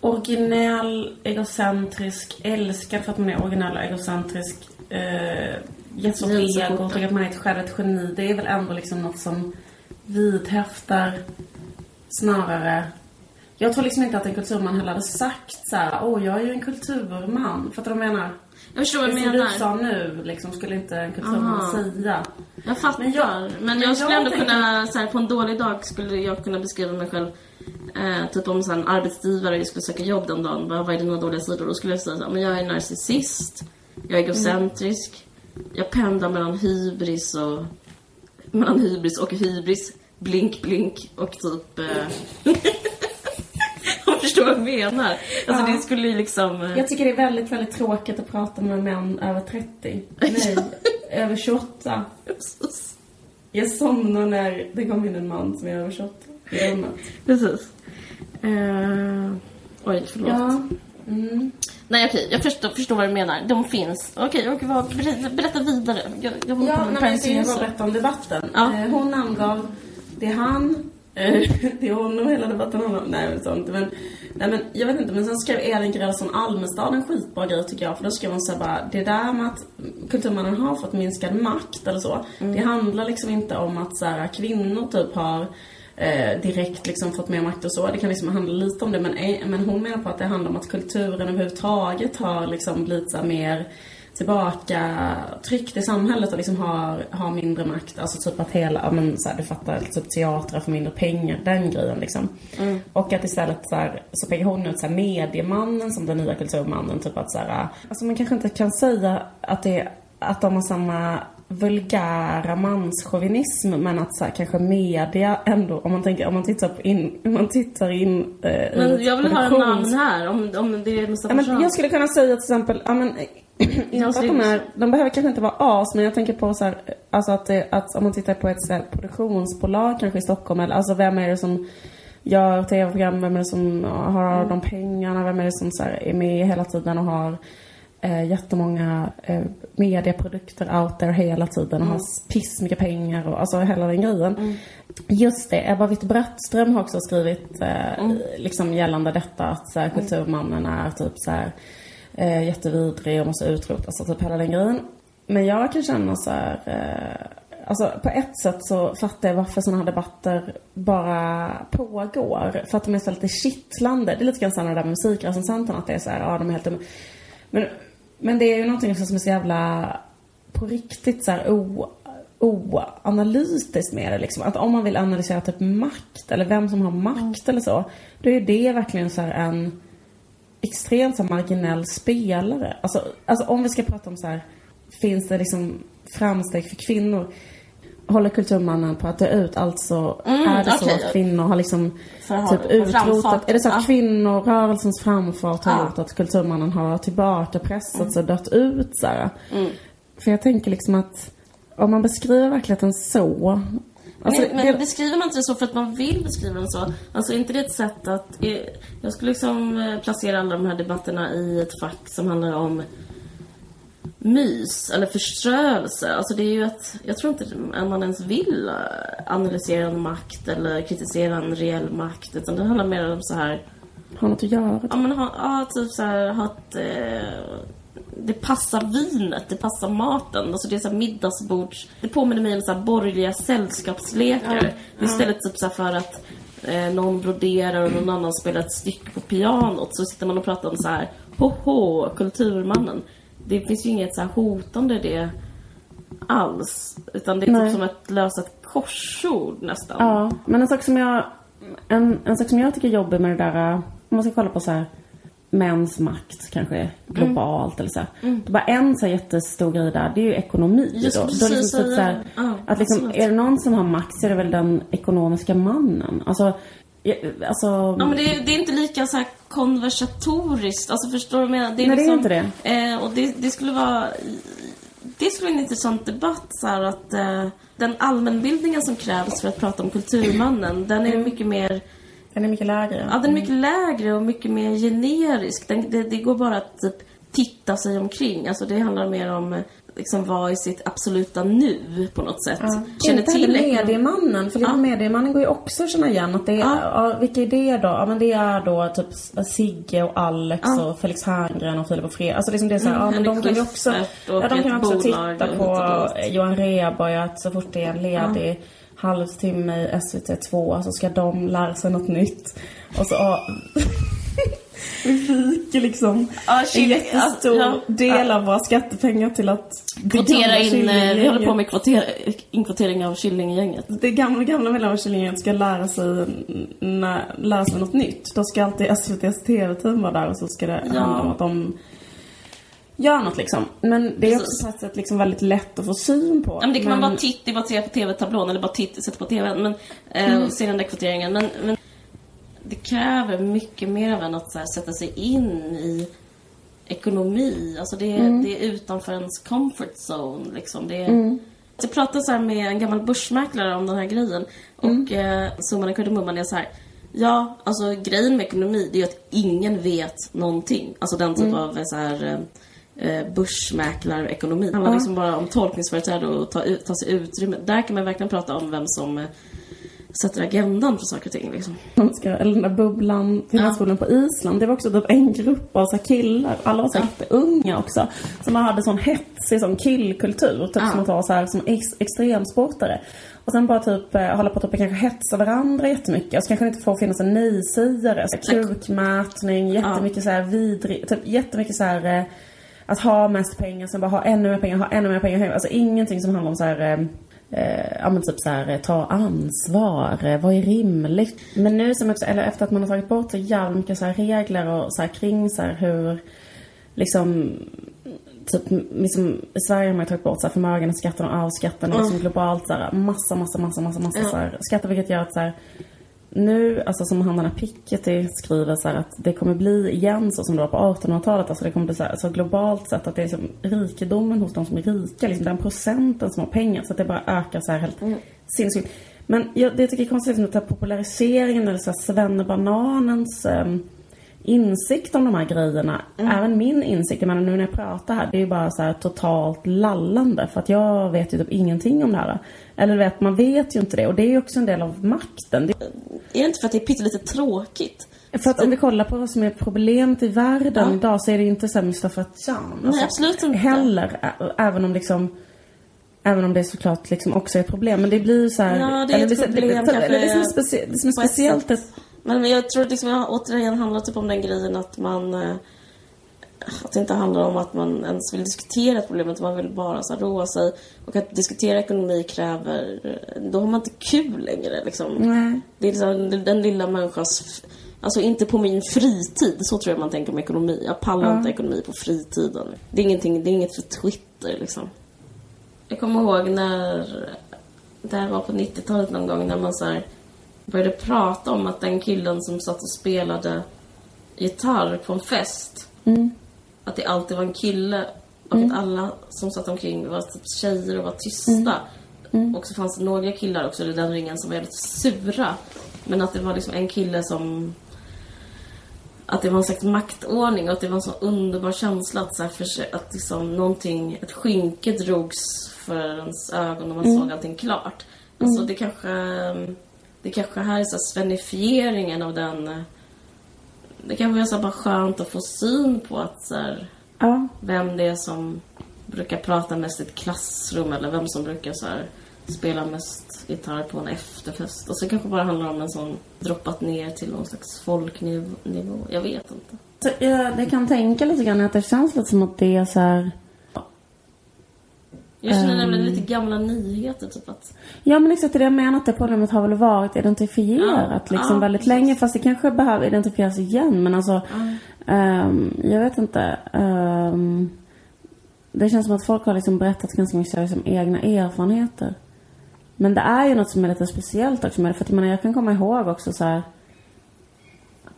originell, egocentrisk, älskad för att man är originell och egocentrisk, eh, ego, så. tycker att man är ett själv ett geni. Det är väl ändå liksom något som vidhäftar snarare. Jag tror liksom inte att en kulturman heller hade sagt så här, åh jag är ju en kulturman. Fattar du vad jag menar? Jag förstår vad Det du som du menar. sa nu, liksom, skulle inte en kulturman Aha. säga. Jag fattar. Men Men jag- men jag skulle jag ändå tänker- kunna, så här, på en dålig dag skulle jag kunna beskriva mig själv eh, Typ om så här, en arbetsgivare skulle söka jobb den dagen, bara, vad är dina dåliga sidor? Då skulle jag säga så här, men jag är narcissist, jag är egocentrisk, jag pendlar mellan hybris och mellan hybris och hybris, blink blink och typ eh, Jag förstår vad jag menar. Alltså Ja. det skulle ju liksom... eh, Jag tycker det är väldigt, väldigt tråkigt att prata med män över 30. Nej, över 28. Jag somnar när det kommer in en man som är över 28 i rummet. Precis. Eh, oj, förlåt. Ja. Mm. Nej okej, jag förstår, förstår vad du menar. De finns. Okej, och vad, berätta, vidare. Jag, jag Ja, nej, jag ska bara berätta om debatten. Ja. Eh, Hon namngav, det är han, eh, det är honom hela debatten om. Nej men sånt. Men, nej men jag vet inte, men sen skrev Elin Grälsson Almestad en skitbra grej tycker jag. För då skrev hon såhär bara, det där med att kulturmannen har fått minskad makt eller så. Det handlar liksom inte om att så här, kvinnor typ har eh, direkt liksom fått mer makt och så. Det kan liksom handla lite om det men, men hon menar på att det handlar om att kulturen överhuvudtaget har liksom blivit så mer tillbaka tryckt i samhället och liksom har, har mindre makt. Alltså typ att hela, ja men så här, du fattar, typ teatrar får mindre pengar, den grejen liksom. Och att istället så här, så pekar hon ut så här, mediemannen som den nya kulturmannen, typ att så här, alltså man kanske inte kan säga att det att de har samma vulgära manschauvinism men att så här, kanske media ändå, om man tänker, om man tittar på in, om man tittar in eh, Men jag vill höra produktions- namn här, om, om det är Mustafa Ja, men jag skulle kunna säga till exempel, ja men inte att de är, de behöver kanske inte vara as, men jag tänker på så här, alltså att, det, att om man tittar på ett här, produktionsbolag kanske i Stockholm, eller alltså vem är det som gör tv-program, vem är det som har Mm. de pengarna, vem är det som så här, är med hela tiden och har eh, jättemånga eh, medieprodukter out there hela tiden och har piss mycket pengar och alltså hela den grejen. Just det, Ebba Witt-Brattström har också skrivit eh, liksom gällande detta att så här, kulturmannen är typ så här eh, jättevidrig och måste utrotas och typ hela den grejen. Men jag kan känna så här, eh, alltså på ett sätt så fattar jag varför sådana här debatter bara pågår. För att de är så lite kittlande. Det är lite grann samma där med musikrecensenterna, att det är så här, ja de är helt men, men det är ju någonting som är så jävla på riktigt så här o, oanalytiskt med det liksom. Att om man vill analysera typ makt eller vem som har makt eller så. Då är det verkligen så en extremt så marginell spelare. Alltså, alltså om vi ska prata om så här, finns det liksom framsteg för kvinnor? Håller kulturmannen på att dö ut? Alltså Mm, är det så okej. att kvinnor har liksom typ utrotat? Är det så att Ja. kvinnorörelsens framfart har Ja. gjort att kulturmannen har tillbakapressats och dött ut så här? Mm. För jag tänker liksom att om man beskriver verkligheten så. Alltså, men, men det, beskriver man inte det så för att man vill beskriva den så? Alltså inte det ett sätt att... Jag skulle liksom eh, placera alla de här debatterna i ett fack som handlar om mys eller förströelse. Alltså det är ju att... Jag tror inte att man ens vill eh, analysera en makt eller kritisera en reell makt. Utan det handlar mer om så här... har något att göra. Ja men ha, ja, typ så här, ha ett, eh, det passar vinet, det passar maten. Alltså det är så middagsbords... Det påminner mig om så här borgerliga sällskapslekar. Är Istället typ så för att eh, någon broderar och någon annan spelar ett stycke på pianot så sitter man och pratar om så här Hoho, kulturmannen. Det finns ju inget så här hotande det alls. Utan det är Nej. typ som ett lösat korsord nästan. Ja, men en sak som jag, en, en sak som jag tycker är jobbig med det där, om man ska kolla på så här mäns makt kanske globalt eller så. här. Det är bara en så här jättestor grej där, det är ju ekonomi. Då. precis då liksom så att, så här, det. Ja, att liksom, är det någon som har makt så är det väl den ekonomiska mannen. Alltså, alltså Ja, men det, är- det är inte lika så här konversatoriskt. Alltså förstår du vad jag menar? Det Nej, det är inte det. Eh, och det, det skulle vara... Det skulle vara en intressant debatt så här att eh, den allmänbildningen som krävs för att prata om kulturmannen, den är mycket mer... den är mycket lägre. Ja, den är mycket lägre och mycket mer generisk. Den, det, det går bara att typ titta sig omkring. Alltså det handlar mer om eh, liksom vara i sitt absoluta nu på något sätt. Känner inte till mediemannen, för Ja. mediemannen går ju också att känna igen att det är, Ja. ja. vilka är det då? Ja men det är då typ Sigge och Alex Ja. och Felix Herngren och Filip och Fred. Alltså liksom det är så här, Mm, ja men de kan ju också, ja, de kan också titta på. Johan Rheborg att så fort det är en ledig halvtimme i SVT2 så ska de lära sig något nytt. Och så, ja. Vi fiker liksom Ja, en jättestor ja, del av våra skattepengar till att Kvotera in, eh, vi håller på med kvotera, inkvotering av Killinggänget. det gamla, gamla medlemmar av Killinggänget ska lära sig, när, lära sig något nytt. Då ska alltid SVTs TV-team vara där och så ska det Ja. handla om att de gör något liksom. Men det är Precis. också på ett sätt liksom väldigt lätt att få syn på. Ja, men det kan man bara titta, bara se på TV-tablån eller bara titta, sätta på TVn men, eh, och se den där kvoteringen. Men, men det kräver mycket mer av en att här, sätta sig in i ekonomi. Alltså det, är- det är utanför ens comfort zone. Liksom. Det är, Jag pratade så med en gammal börsmäklare om den här grejen. Och eh, summan och kardemumman är så här. Ja, alltså grejen med ekonomi det är ju att ingen vet någonting. Alltså den typ av eh, så här eh, börsmäklarekonomi. Det handlar liksom bara om tolkningsföreträde och ta, ta sig utrymme. Där kan man verkligen prata om vem som eh, sätter agendan för saker och ting. Liksom. Man ska, eller den där bubblan, finansbubblan på Island. Det var också typ en grupp av så här killar, alla var så här unga också. Som hade sån hetsig sån killkultur. Typ Ja. som att vara så här som ex, extremsportare. Och sen bara typ eh, hålla på att typ, kanske hetsa varandra jättemycket. Och så kanske det inte får finnas en nej-sägare. Så här Kukmätning, jättemycket så här vidrig, typ jättemycket så här eh, att ha mest pengar, sen bara ha ännu mer pengar, ha ännu mer pengar. Alltså ingenting som handlar om så här eh, Eh, ja men typ så här, ta ansvar, eh, vad är rimligt? Men nu som också, eller efter att man har tagit bort så jävla mycket så här regler och så här kring så här hur liksom Typ liksom, i Sverige har man tagit bort så här förmögenhetsskatten och arvsskatten och liksom globalt så här, massa, massa, massa, massa, massa så här, skatter vilket gör att så här, nu, alltså som han den här Piketty skriver så att det kommer bli igen så som det var på 1800-talet. Alltså det kommer bli så, här, så globalt sett att det är liksom rikedomen hos de som är rika, liksom den procenten som har pengar. Så att det bara ökar så här helt sinnessjukt. Men jag, det jag tycker är konstigt med den här populariseringen eller så här svennebananens ehm, insikt om de här grejerna. Även min insikt, jag menar nu när jag pratar här, det är ju bara så totalt lallande. För att jag vet ju typ ingenting om det här. Eller vet, man vet ju inte det. Och det är ju också en del av makten. Det, Är det inte för att det är pyttelite tråkigt? för att om vi kollar på vad som är problemet i världen Ja. idag så är det ju inte så här Mustafa Can. Nej, absolut inte. Heller. Även om liksom Även om det såklart liksom också är ett problem. Men det blir ju så här, Ja, det är ett eller problem det, kanske eller det som är, specie, det som är ett speciellt sätt. Men jag tror liksom, jag återigen handlar typ om den grejen att man... Att det inte handlar om att man ens vill diskutera ett problem, utan man vill bara så här, roa sig. Och att diskutera ekonomi kräver... eh, Då har man inte kul längre liksom. Nej. Det är liksom den lilla människans... Alltså inte på min fritid, så tror jag man tänker om ekonomi. Jag pallar inte ekonomi på fritiden. Det är, ingenting, det är inget för Twitter liksom. Jag kommer ihåg när... Det här var på 90-talet någon gång när man så här började prata om att den killen som satt och spelade gitarr på en fest att det alltid var en kille och att alla som satt omkring var typ tjejer och var tysta. Och så fanns det några killar också i den ringen som var väldigt sura. Men att det var liksom en kille som... Att det var en slags maktordning och att det var en så underbar känsla att, så här, för, att liksom någonting, ett skynke drogs för ens ögon och man såg allting klart. Alltså det kanske... Det kanske här är så här svenifieringen av den... Det kanske är så bara skönt att få syn på att så här, Ja. vem det är som brukar prata mest i ett klassrum eller vem som brukar så här, spela mest gitarr på en efterfest. Och så kanske bara handlar om en sån droppat ner till någon slags folknivå. Jag vet inte. Så jag, jag kan tänka lite grann att det känns lite som att det är så här. Jag känner Ehm. nämligen lite gamla nyheter, typ att... Ja men exakt det jag menar att det problemet har väl varit identifierat Ja, liksom ja, väldigt precis. länge fast det kanske behöver identifieras igen men alltså Ehm, jag vet inte. Ehm, det känns som att folk har liksom berättat ganska mycket liksom, egna erfarenheter. Men det är ju något som är lite speciellt också med det. För att jag menar, jag kan komma ihåg också så här.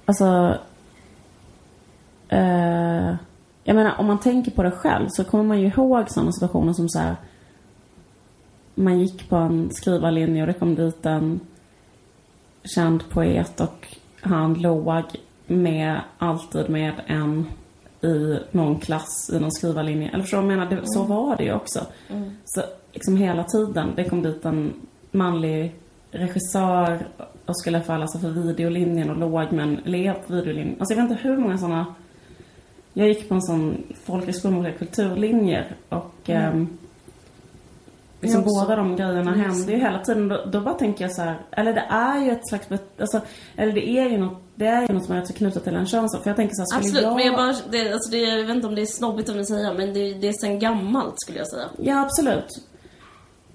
Alltså. eh, jag menar, om man tänker på det själv så kommer man ju ihåg sådana situationer som så här. Man gick på en skrivarlinje och det kom dit en känd poet och han låg med, alltid med en i någon klass i någon skrivarlinje. Eller förstår du menar? Det, Så var det ju också. Så liksom hela tiden, det kom dit en manlig regissör och skulle förhålla sig för videolinjen och låg med en elev på videolinjen. Alltså jag vet inte hur många sådana jag gick på en sån folkhögskola med olika kulturlinjer och ehm, liksom Jag också. båda de grejerna hände ju hela tiden. Då, då bara tänker jag så här, eller det är ju ett slags, alltså, eller det är ju något, det är ju något som är knutet till en könsroll. För jag tänker så här, Absolut, jag... men jag bara, det, alltså det, jag vet inte om det är snobbigt att säga, men det, det är sen gammalt skulle jag säga. Ja, absolut.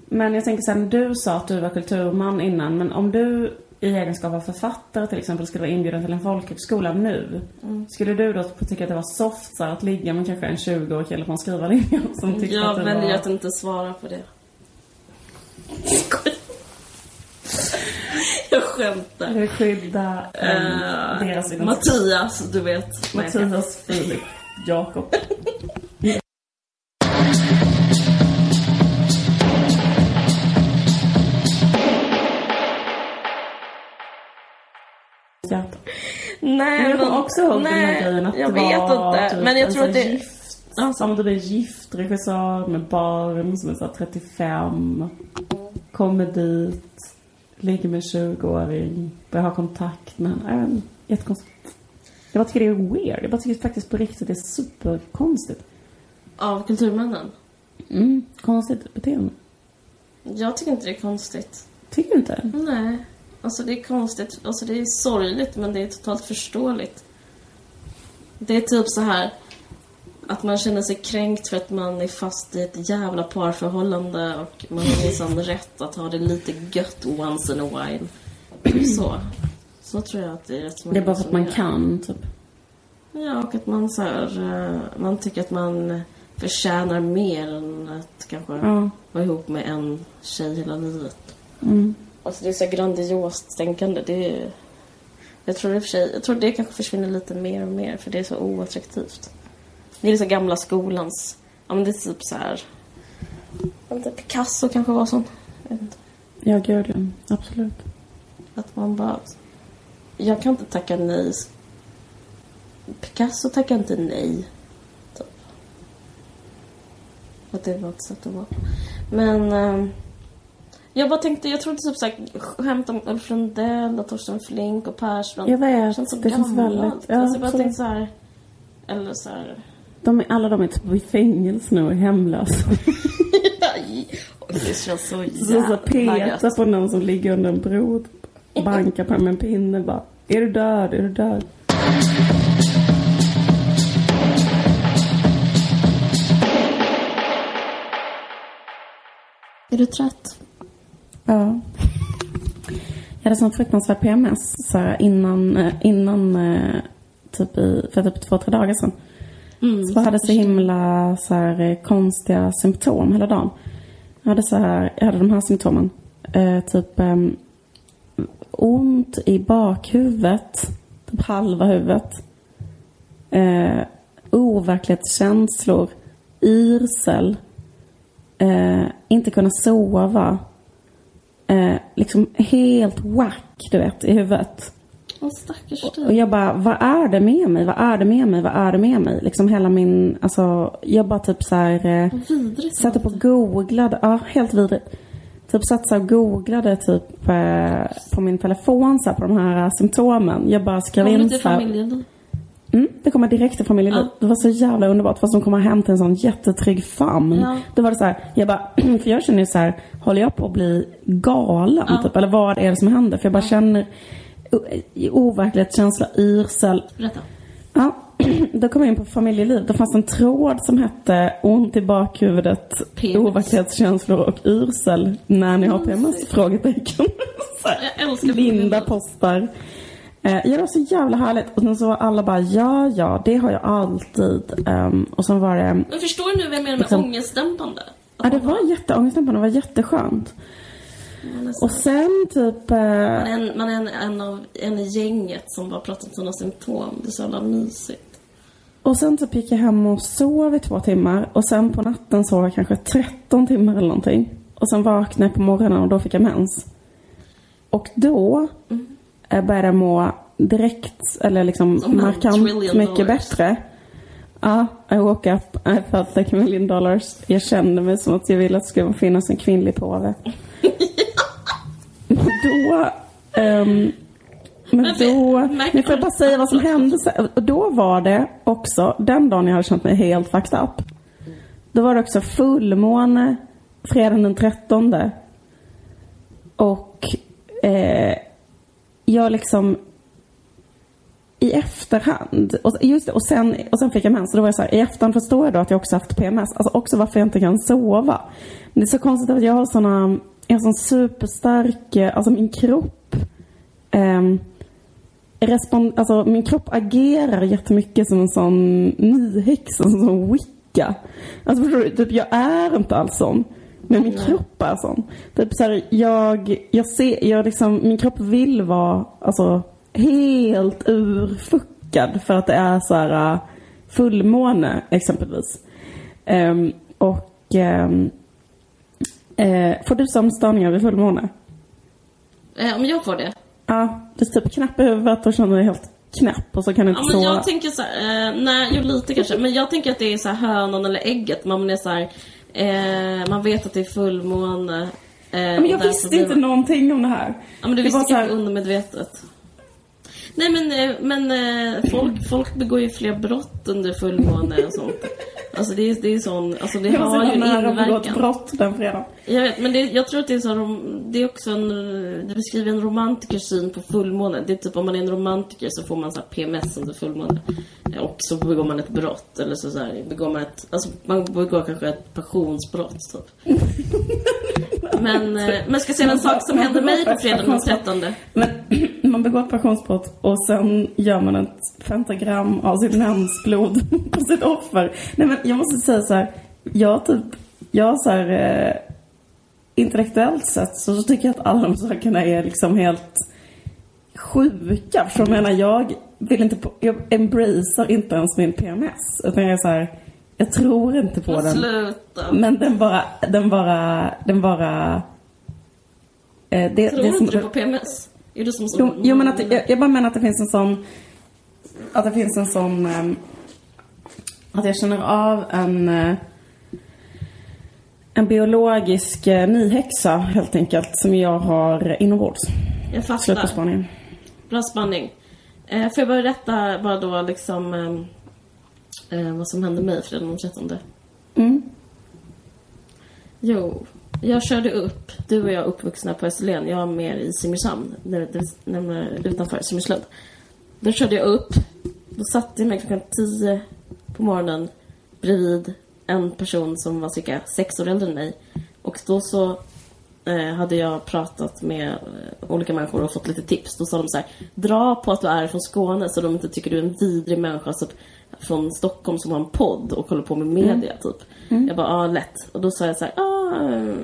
Men jag tänker sen, du sa att du var kulturman innan, men om du i egenskap av författare till exempel skulle vara inbjuden till en folkhögskola nu. Skulle du då tycka att det var soft så här, att ligga med kanske en 20-årig kille på en skrivarlinje som tyckte att Jag väljer var... att inte svara på det. Jag skämtar. Eller skydda um, Eh, deras identitet. Mattias, du vet. Jag Mattias, Filip, Jakob. Nej, Men jag kommer också ihåg den här grejen att jag det vet var inte. typ men jag en tror att det... gift, som typ en gift regissör med barn som är så här 35. Kommer dit, ligger med en 20-åring, börjar ha kontakt med henne. Jättekonstigt. Jag bara tycker det är weird. Jag bara tycker faktiskt på riktigt det är superkonstigt. Av kulturmännen. Mm, konstigt beteende. Jag tycker inte det är konstigt. Tycker du inte? Nej. Alltså det är konstigt. Alltså det är sorgligt men det är totalt förståeligt. Det är typ så här att man känner sig kränkt för att man är fast i ett jävla parförhållande och man har liksom rätt att ha det lite gött once in a while. Typ så. Så tror jag att det är rätt Det är bara för att man kan, typ. Ja, och att man så här, eh, man tycker att man förtjänar mer än att kanske Ja. vara ihop med en tjej hela livet. Mm. Alltså det är så grandiost tänkande. Det är, jag tror i och för sig, jag tror det kanske försvinner lite mer och mer för det är så oattraktivt. Det är liksom gamla skolans, ja men det är typ så här. inte, Picasso kanske var sån. Jag vet inte. Ja, gud ja. Absolut. Att man bara, jag kan inte tacka nej. Picasso tackar inte nej. Typ. Att det var ett sätt att vara. Men ehm, jag bara tänkte, jag trodde typ såhär skämt om Ulf Lundell och Torsten Flink och Persbrandt. Jag vet, känns så det känns gammalt. väldigt- ja, alltså, jag bara absolut. tänkte såhär, eller såhär, De är, alla de är typ i fängelse nu och hemlösa. Det känns så Så, så jävla peta på någon som ligger under en bro. Bankar på med en pinne bara. Är du död? Är du död? Är du trött? Ja. Jag hade sån fruktansvärd PMS så här, innan, eh, innan eh, typ i, för typ två, tre dagar sedan. Mm, Så jag hade så himla så här, eh, konstiga symptom hela dagen. Jag hade så här, jag hade de här symptomen. Eh, typ ehm, ont i bakhuvudet, typ halva huvudet. Eh, overklighetskänslor, yrsel, eh, inte kunna sova. Eh, liksom helt whack, du vet, i huvudet. Åh stackars Och dig. jag bara, vad är det med mig? Vad är det med mig? Vad är det med mig? Liksom hela min, alltså, jag bara typ så här, eh, vidrigt. satte på och googlade, ja helt vidrigt. Typ satt och googlade typ eh, på min telefon så här, på de här symptomen. Jag bara skrev in så här? Mm, det kommer direkt till familjeliv. Ja. Det var så jävla underbart. Fast de kommer hem till en sån jättetrygg famn. Ja. Då var det så här, jag bara, för jag känner ju så här, håller jag på att bli galen Ja. typ? Eller vad är det som händer? För jag bara känner overklighetskänsla, yrsel. Berätta. Ja, då kom jag in på familjeliv. Det fanns en tråd som hette ont i bakhuvudet, overklighetskänslor och yrsel när ni har PMS? Frågetecken. Jag älskar Linda postar Eh, ja, det var så jävla härligt. Och sen så var alla bara, ja, ja, det har jag alltid. Ehm, och sen var det, Men förstår du nu vad jag menar med Liksom- ångestdämpande? Ja det var jätteångestdämpande, det var jätteskönt. Och sen typ, eh, man är, en, man är en, en av en i gänget som bara pratar om sina symptom. Det är så jävla mysigt. och sen typ gick jag hem och sov i två timmar. Och sen på natten sov jag kanske 13 timmar eller någonting. Och sen vaknade jag på morgonen och då fick jag mens. Och då eh, började jag må direkt, eller liksom Som markant mycket dollars. bättre. Ja, I woke up, I felt like a million dollars. Jag kände mig som att jag ville att det skulle finnas en kvinnlig påve. då, ehm, men vi- då, nu får jag bara säga vad som hände. Och då var det också, den dagen jag hade känt mig helt fucked up. Då var det också fullmåne, fredagen den 13. Och eh, jag liksom i efterhand, och, just det, och, sen, och sen fick jag mens. Och då var jag så här, i efterhand förstår jag då att jag också haft PMS. Alltså också varför jag inte kan sova. Men det är så konstigt att jag har såna, jag har sån superstark, eh, alltså min kropp ehm, respond, alltså min kropp agerar jättemycket som en sån nyhäxa, som en sån wicca. Alltså förstår du, typ jag är inte alls sån. Men min kropp är sån. Typ så här, jag, jag ser, jag liksom, min kropp vill vara, alltså helt urfuckad för att det är så här äh, fullmåne exempelvis. Ehm, och ehm, eh, får du sömnstörningar vid fullmåne? Eh, om jag får det? Ja, du är typ knäpp i huvudet och känner dig helt knäpp och så kan du inte Ja, men sova. jag tänker så här, eh, nej, jo lite kanske. Men jag tänker att det är så här hönan eller ägget. Man är så här, eh, man vet att det är fullmåne. Eh, men jag visste inte någonting om det här. Ja, men du Det visste var så här- undermedvetet. Nej men, eh, men eh, folk, folk begår ju fler brott under fullmåne och sånt. Alltså det är, det är sån, alltså det Jag har ju en inverkan. brott den fredagen. Jag vet, men det, jag tror att det är så det är också en, det beskriver en romantikers syn på fullmåne. Det är typ om man är en romantiker så får man så PMS under fullmåne. Och så begår man ett brott eller så, så här, begår man ett, alltså man begår kanske ett passionsbrott typ. Men, eh, men ska jag säga en sak som hände mig på fredagen den 13. Men man begår ett passionsbrott och sen gör man ett pentagram av sitt mensblod på sitt offer. Nej men jag måste säga så här. Jag typ, jag så här eh, intellektuellt sett så, så tycker jag att alla de sakerna är liksom helt sjuka. För jag menar, jag vill inte, på, jag embracear inte ens min PMS. Utan jag är så här, jag tror inte på Men den. sluta. Men den bara, den bara, den bara... Eh, det, Tror det är som- inte du på PMS? Är du som så Jo, jo men att, jag, jag bara menar att det finns en sån... Att det finns en sån... ehm, att jag känner av en... eh, en biologisk uh, nyhäxa helt enkelt som jag har inombords. Jag Slut på fattar. spaningen. Bra spaning. Eh, får jag bara berätta bara då liksom eh, vad som hände mig fredagen den 13? Mm. Jo, jag körde upp. Du och jag är uppvuxna på Österlen. Jag är mer i Simrishamn, närmare utanför Simrislund. Då körde jag upp. Då satte jag mig klockan 10 på morgonen bredvid en person som var cirka sex år äldre än mig. Och då så eh, hade jag pratat med eh, olika människor och fått lite tips. Då sa de så här, dra på att du är från Skåne så de inte tycker du är en vidrig människa typ, från Stockholm som har en podd och håller på med media typ. Jag bara, ja lätt. Och då sa jag så här, ah,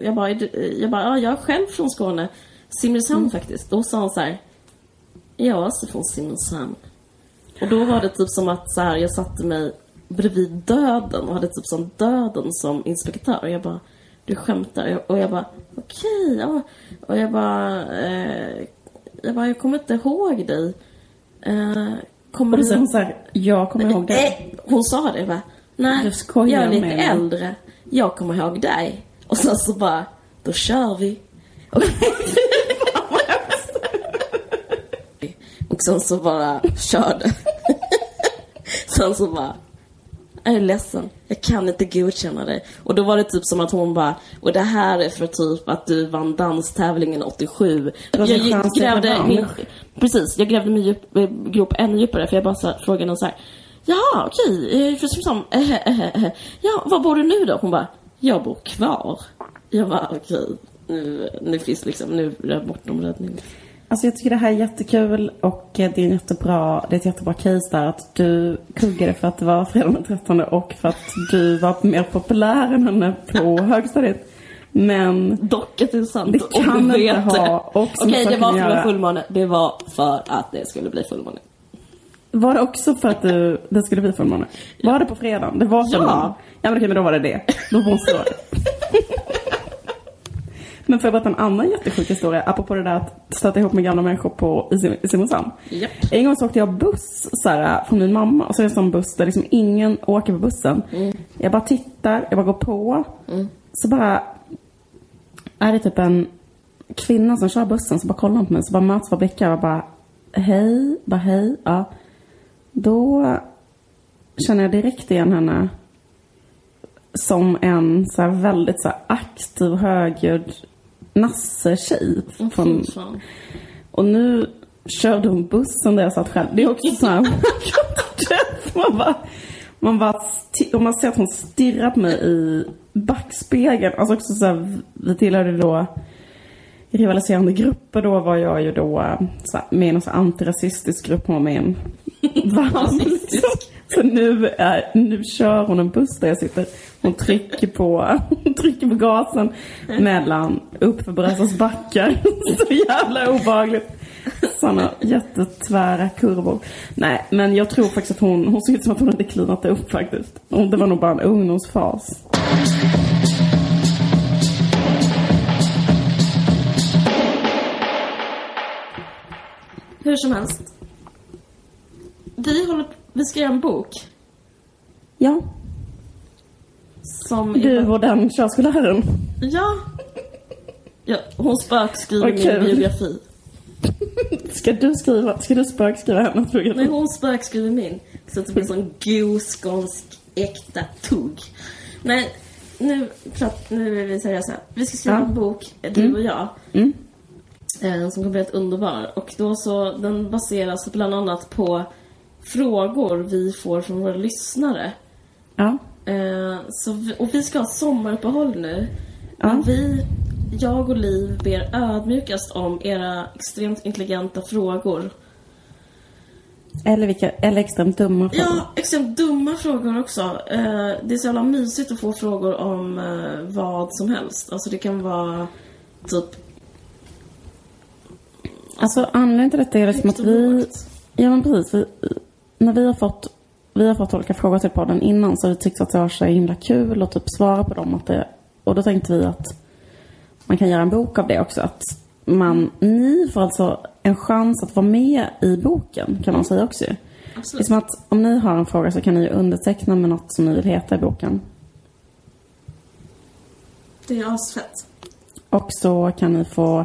jag bara, jag bara, ja jag är själv från Skåne. Simrishamn faktiskt. Då sa han så här, jag är också från Simrishamn. Och då var det typ som att så här, jag satte mig bredvid döden och hade typ som döden som inspektör. Och jag bara, du skämtar? Och jag bara, okej, ja. Och jag bara, eh, jag bara, jag kommer inte ihåg dig. Eh, kommer säger hon så här, jag kommer ihåg det. Nej, hon sa det va? Nej, jag är lite mig. äldre. Jag kommer ihåg dig. Och sen så bara, då kör vi. Och, och sen så bara körde. sen så bara, jag är ledsen, jag kan inte godkänna dig. Och då var det typ som att hon bara, och det här är för typ att du vann danstävlingen 87. Det var Jag grävde min, precis, jag grävde min djup, eh, grop ännu djupare för jag bara så frågade henne så här. Jaha, okej, eh, för som, eh, eh, eh. Ja, var bor du nu då? Hon bara, jag bor kvar. Jag bara, okej, nu, nu finns liksom, nu är jag bortom räddning. Alltså jag tycker det här är jättekul och eh, det är, en jättebra, det är ett jättebra case där att du kuggade för att det var fredag den 13 och för att du var mer populär än henne på högstadiet. Men Dock att det är sant. Det och kan du inte ha Okej, det saker var att för en fullmåne. Det var för att det skulle bli fullmåne. var det också för att du, det skulle bli fullmåne? Var det på fredagen? Det var fullmåne? Ja. Ja men okej, men då var det det. Då måste det vara det. Men får jag berätta en annan jättesjuk historia? Apropå det där att stöta ihop med gamla människor på, i Sim- i Simonshamn. Japp. En gång så åkte jag buss så här, från min mamma och så är det en sån buss där liksom ingen åker på bussen. Jag bara tittar, jag bara går på. Så bara är det typ en kvinna som kör bussen så bara kollar på mig så bara möts våra blickar och bara hej, bara hej, ja. Då känner jag direkt igen henne som en så väldigt så aktiv, högljudd nasse-tjej. Från, och nu körde hon bussen där jag satt själv. Det är också så här, man bara, man bara, och man ser att hon stirrar på mig i backspegeln. Alltså också så här, vi tillhörde då rivaliserande grupper. Då var jag ju då så här, med i någon så antirasistisk grupp. Hon var med i en varm. liksom. Så nu, är, nu kör hon en buss där jag sitter. Hon trycker på, hon trycker på gasen mellan uppför Brösas backar. Så jävla obehagligt. Sådana jättetvära kurvor. Nej, men jag tror faktiskt att hon, hon ser ut som att hon hade klinat upp faktiskt. Det var nog bara en ungdomsfas. Hur som helst. Vi håller vi ska göra en bok. Ja, Som du och den körskolläraren. Ja. ja. Hon spökskriver Vad min biografi. Ska du skriva, ska du spökskriva hennes Nej, biografi? hon spökskriver min. Så att det blir sån god skånsk äkta tugg. Nej, nu, prat, nu är vi seriösa. Vi ska skriva Ja. en bok, du och jag. Mm. Eh, som kommer bli helt underbar. Och då så, den baseras bland annat på frågor vi får från våra lyssnare. Ja. Eh, så vi, och vi ska ha sommaruppehåll nu. Ja. Vi, jag och Liv, ber ödmjukast om era extremt intelligenta frågor. Eller vilka, eller extremt dumma frågor. Ja, extremt dumma frågor också. Eh, det är så jävla mysigt att få frågor om eh, vad som helst. Alltså det kan vara typ Alltså anledningen till detta är liksom att vi... Ja men precis. Vi, när vi har fått vi har fått olika frågor till podden innan så har vi tyckt att det var så himla kul att typ svara på dem. Att det, och då tänkte vi att man kan göra en bok av det också. Att man, ni får alltså en chans att vara med i boken kan man säga också Absolut. som att om ni har en fråga så kan ni underteckna med något som ni vill heta i boken. Det är asfett. Och så kan ni få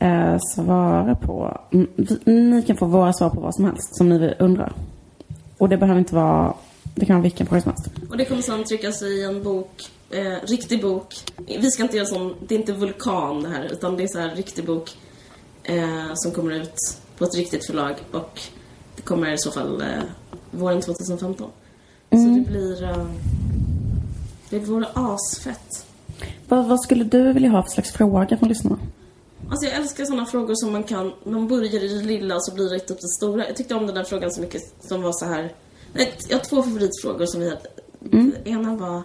eh, svara på... mm, Ni kan få våra svar på vad som helst som ni undrar. Och det behöver inte vara... Det kan vara vilken fråga som helst. Och det kommer sen tryckas i en bok, eh, riktig bok. Vi ska inte göra sån, det är inte vulkan det här, utan det är så här riktig bok eh, som kommer ut på ett riktigt förlag och det kommer i så fall eh, våren 2015. Så det blir, eh, det vore asfett. Vad, vad skulle du vilja ha för slags fråga från lyssnarna? Alltså jag älskar såna frågor som man kan, man börjar i det lilla och så blir det upp till det stora. Jag tyckte om den där frågan så mycket som var så här. Nej, jag har två favoritfrågor som vi hade. Den ena var,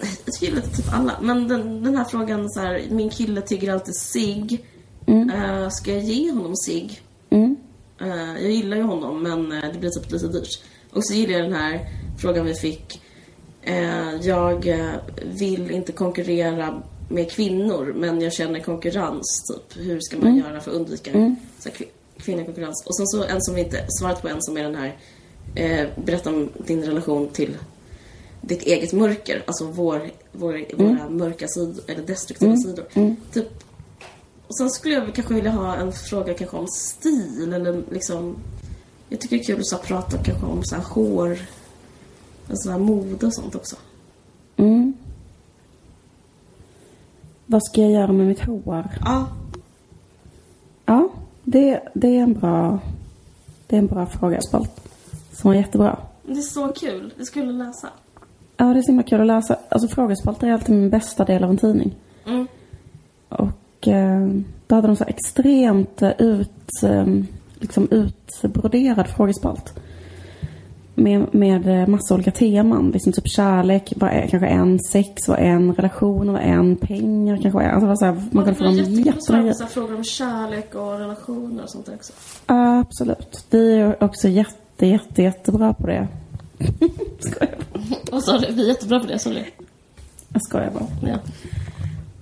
jag gillar typ alla, men den, den här frågan så här, min kille tycker alltid sig. Eh, ska jag ge honom sig? Mm. Eh, jag gillar ju honom men eh, det blir typ lite dyrt. Och så gillar jag den här frågan vi fick. Jag vill inte konkurrera med kvinnor men jag känner konkurrens typ. Hur ska man göra för att undvika så här, kvi- kvinnokonkurrens? Och sen så en som vi inte svarat på än som är den här. Eh, berätta om din relation till ditt eget mörker. Alltså vår, vår, våra mörka sidor, eller destruktiva sidor. Typ och sen skulle jag kanske vilja ha en fråga kanske om stil eller liksom... Jag tycker det är kul att så prata kanske om så här hår, alltså här mode och sånt också. Mm. Vad ska jag göra med mitt hår? Ja, Ja, det, det är en bra... Det är en bra fråga, Spalt. Som var jättebra. det är så kul. Det skulle läsa. Ja, det är så himla kul att läsa. Alltså frågespalter är alltid min bästa del av en tidning. Mm. Och eh, Då hade de så extremt eh, ut, eh, liksom utbroderad frågespalt. Med, med eh, massa olika teman. Liksom typ kärlek var en, kanske en, sex var en, relationer var en, pengar kanske var en. Alltså var så här, man kunde få dem här frågor om kärlek och relationer och sånt också. Absolut. Vi är också jätte, jätte, jättebra på det. skojar bara. Vad sa du? Vi är jättebra på det, sa du? Jag skojar bara. Ja.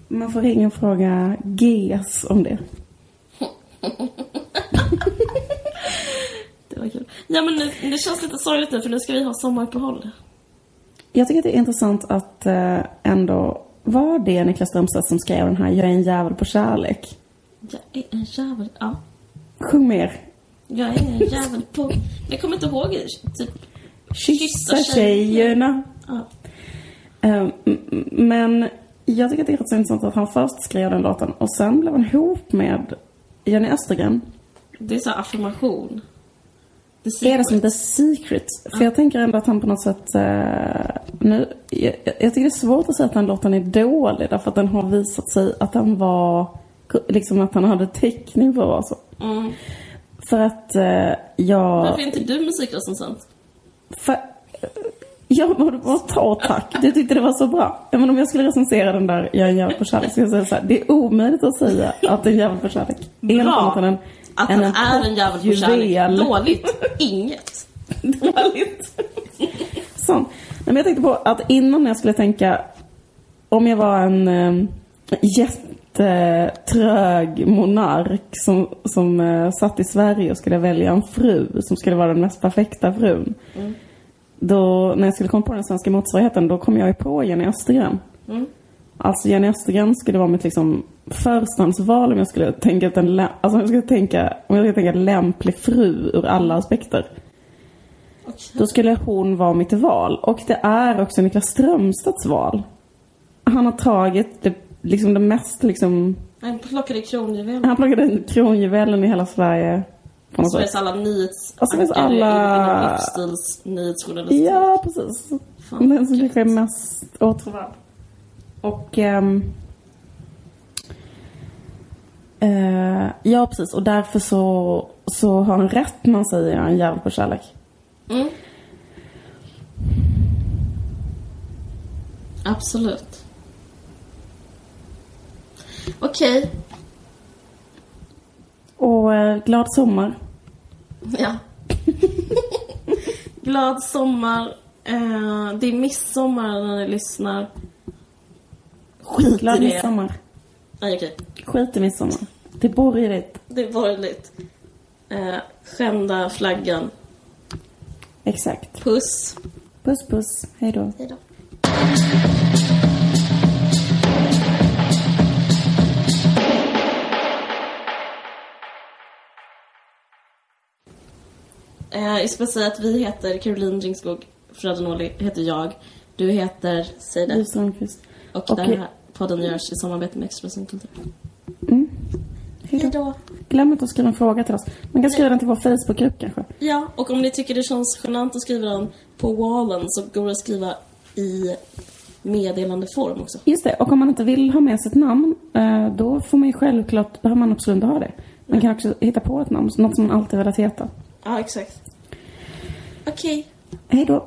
Man får ringa och fråga GES om det. Var kul. Ja men nu, det känns lite sorgligt nu för nu ska vi ha sommaruppehåll. Jag tycker att det är intressant att eh, ändå var det Niklas Strömstedt som skrev den här Jag är en jävel på kärlek. Jag är en jävel. Ja. Sjung mer. Jag är en jävel på... Jag kommer inte ihåg typ... Kyssa tjejerna. Ja. Eh, m- m- men jag tycker att det är rätt så intressant att han först skrev den låten och sen blev han ihop med Jenny Östergren. Det är så affirmation. The Är det som. The Secret? För jag tänker ändå att han på något sätt... eh, nu, jag, jag tycker det är svårt att säga att den låten är dålig därför att den har visat sig att den var... Liksom att han hade täckning för att vara så. Mm. För att eh, jag... Varför är inte du musikrecensent? För, jag borde bara ta tack. Du tyckte det var så bra. Ja, men om jag skulle recensera den där Jag är en jävel på kärlek skulle jag säga så här, Det är omöjligt att säga att en jävel på kärlek är något annat än en, Att han är en jävel på kärlek. Dåligt. Inget. Dåligt. Sån. Nej, men jag tänkte på att innan jag skulle tänka om jag var en um, jättetrög monark som, som eh, satt i Sverige och skulle välja en fru som skulle vara den mest perfekta frun. Då, när jag skulle komma på den svenska motsvarigheten, då kom jag ju på Jenny Östergren. Mm. Alltså Jenny Östergren skulle vara mitt liksom förstahandsval om jag skulle tänka att en, alltså om jag skulle tänka, om jag skulle tänka lämplig fru ur alla aspekter. Okej. Då skulle hon vara mitt val. Och det är också Niklas Strömstedts val. Han har tagit det, liksom det mest liksom... Han plockade kronjuvelen. Han plockade kronjuvelen i hela Sverige. På något Sveriges sätt. alla nyhets... Och Sveriges ankare alla- inom livsstils nyhetsjournalistik. Ja, precis. Fan, Den som kanske är mest åtråvärd. Och... ehm, eh, ja, precis. Och därför så, så har han rätt när han säger en jävel på kärlek. Mm. Absolut. Okej. Och eh, glad sommar. Ja. Glad sommar. Eh, det är midsommar när ni lyssnar. Skit Glad i det. midsommar. Nej, okej. Skit i midsommar. Det är borgerligt. Det är borgerligt. Eh, skända flaggan. Exakt. Puss. Puss puss. Hej då. Hej då. Eh, jag ska bara säga att vi heter Caroline Ringskog Frödenåli heter jag. Du heter, säg det. Liv Strömquist. Och och- den här podden görs i samarbete med Expressen Kultur. Mm. Hej Hej då. Glöm inte att skriva en fråga till oss. Man kan skriva den till vår Facebookgrupp kanske. Ja, och om ni tycker det känns genant att skriva den på wallen så går det att skriva i meddelandeform också. Just det, och om man inte vill ha med sitt namn, eh, då får man ju självklart, behöver man absolut inte ha det. Man kan också hitta på ett namn, något som man alltid velat heta. Ja, exakt. Okej. Hej då.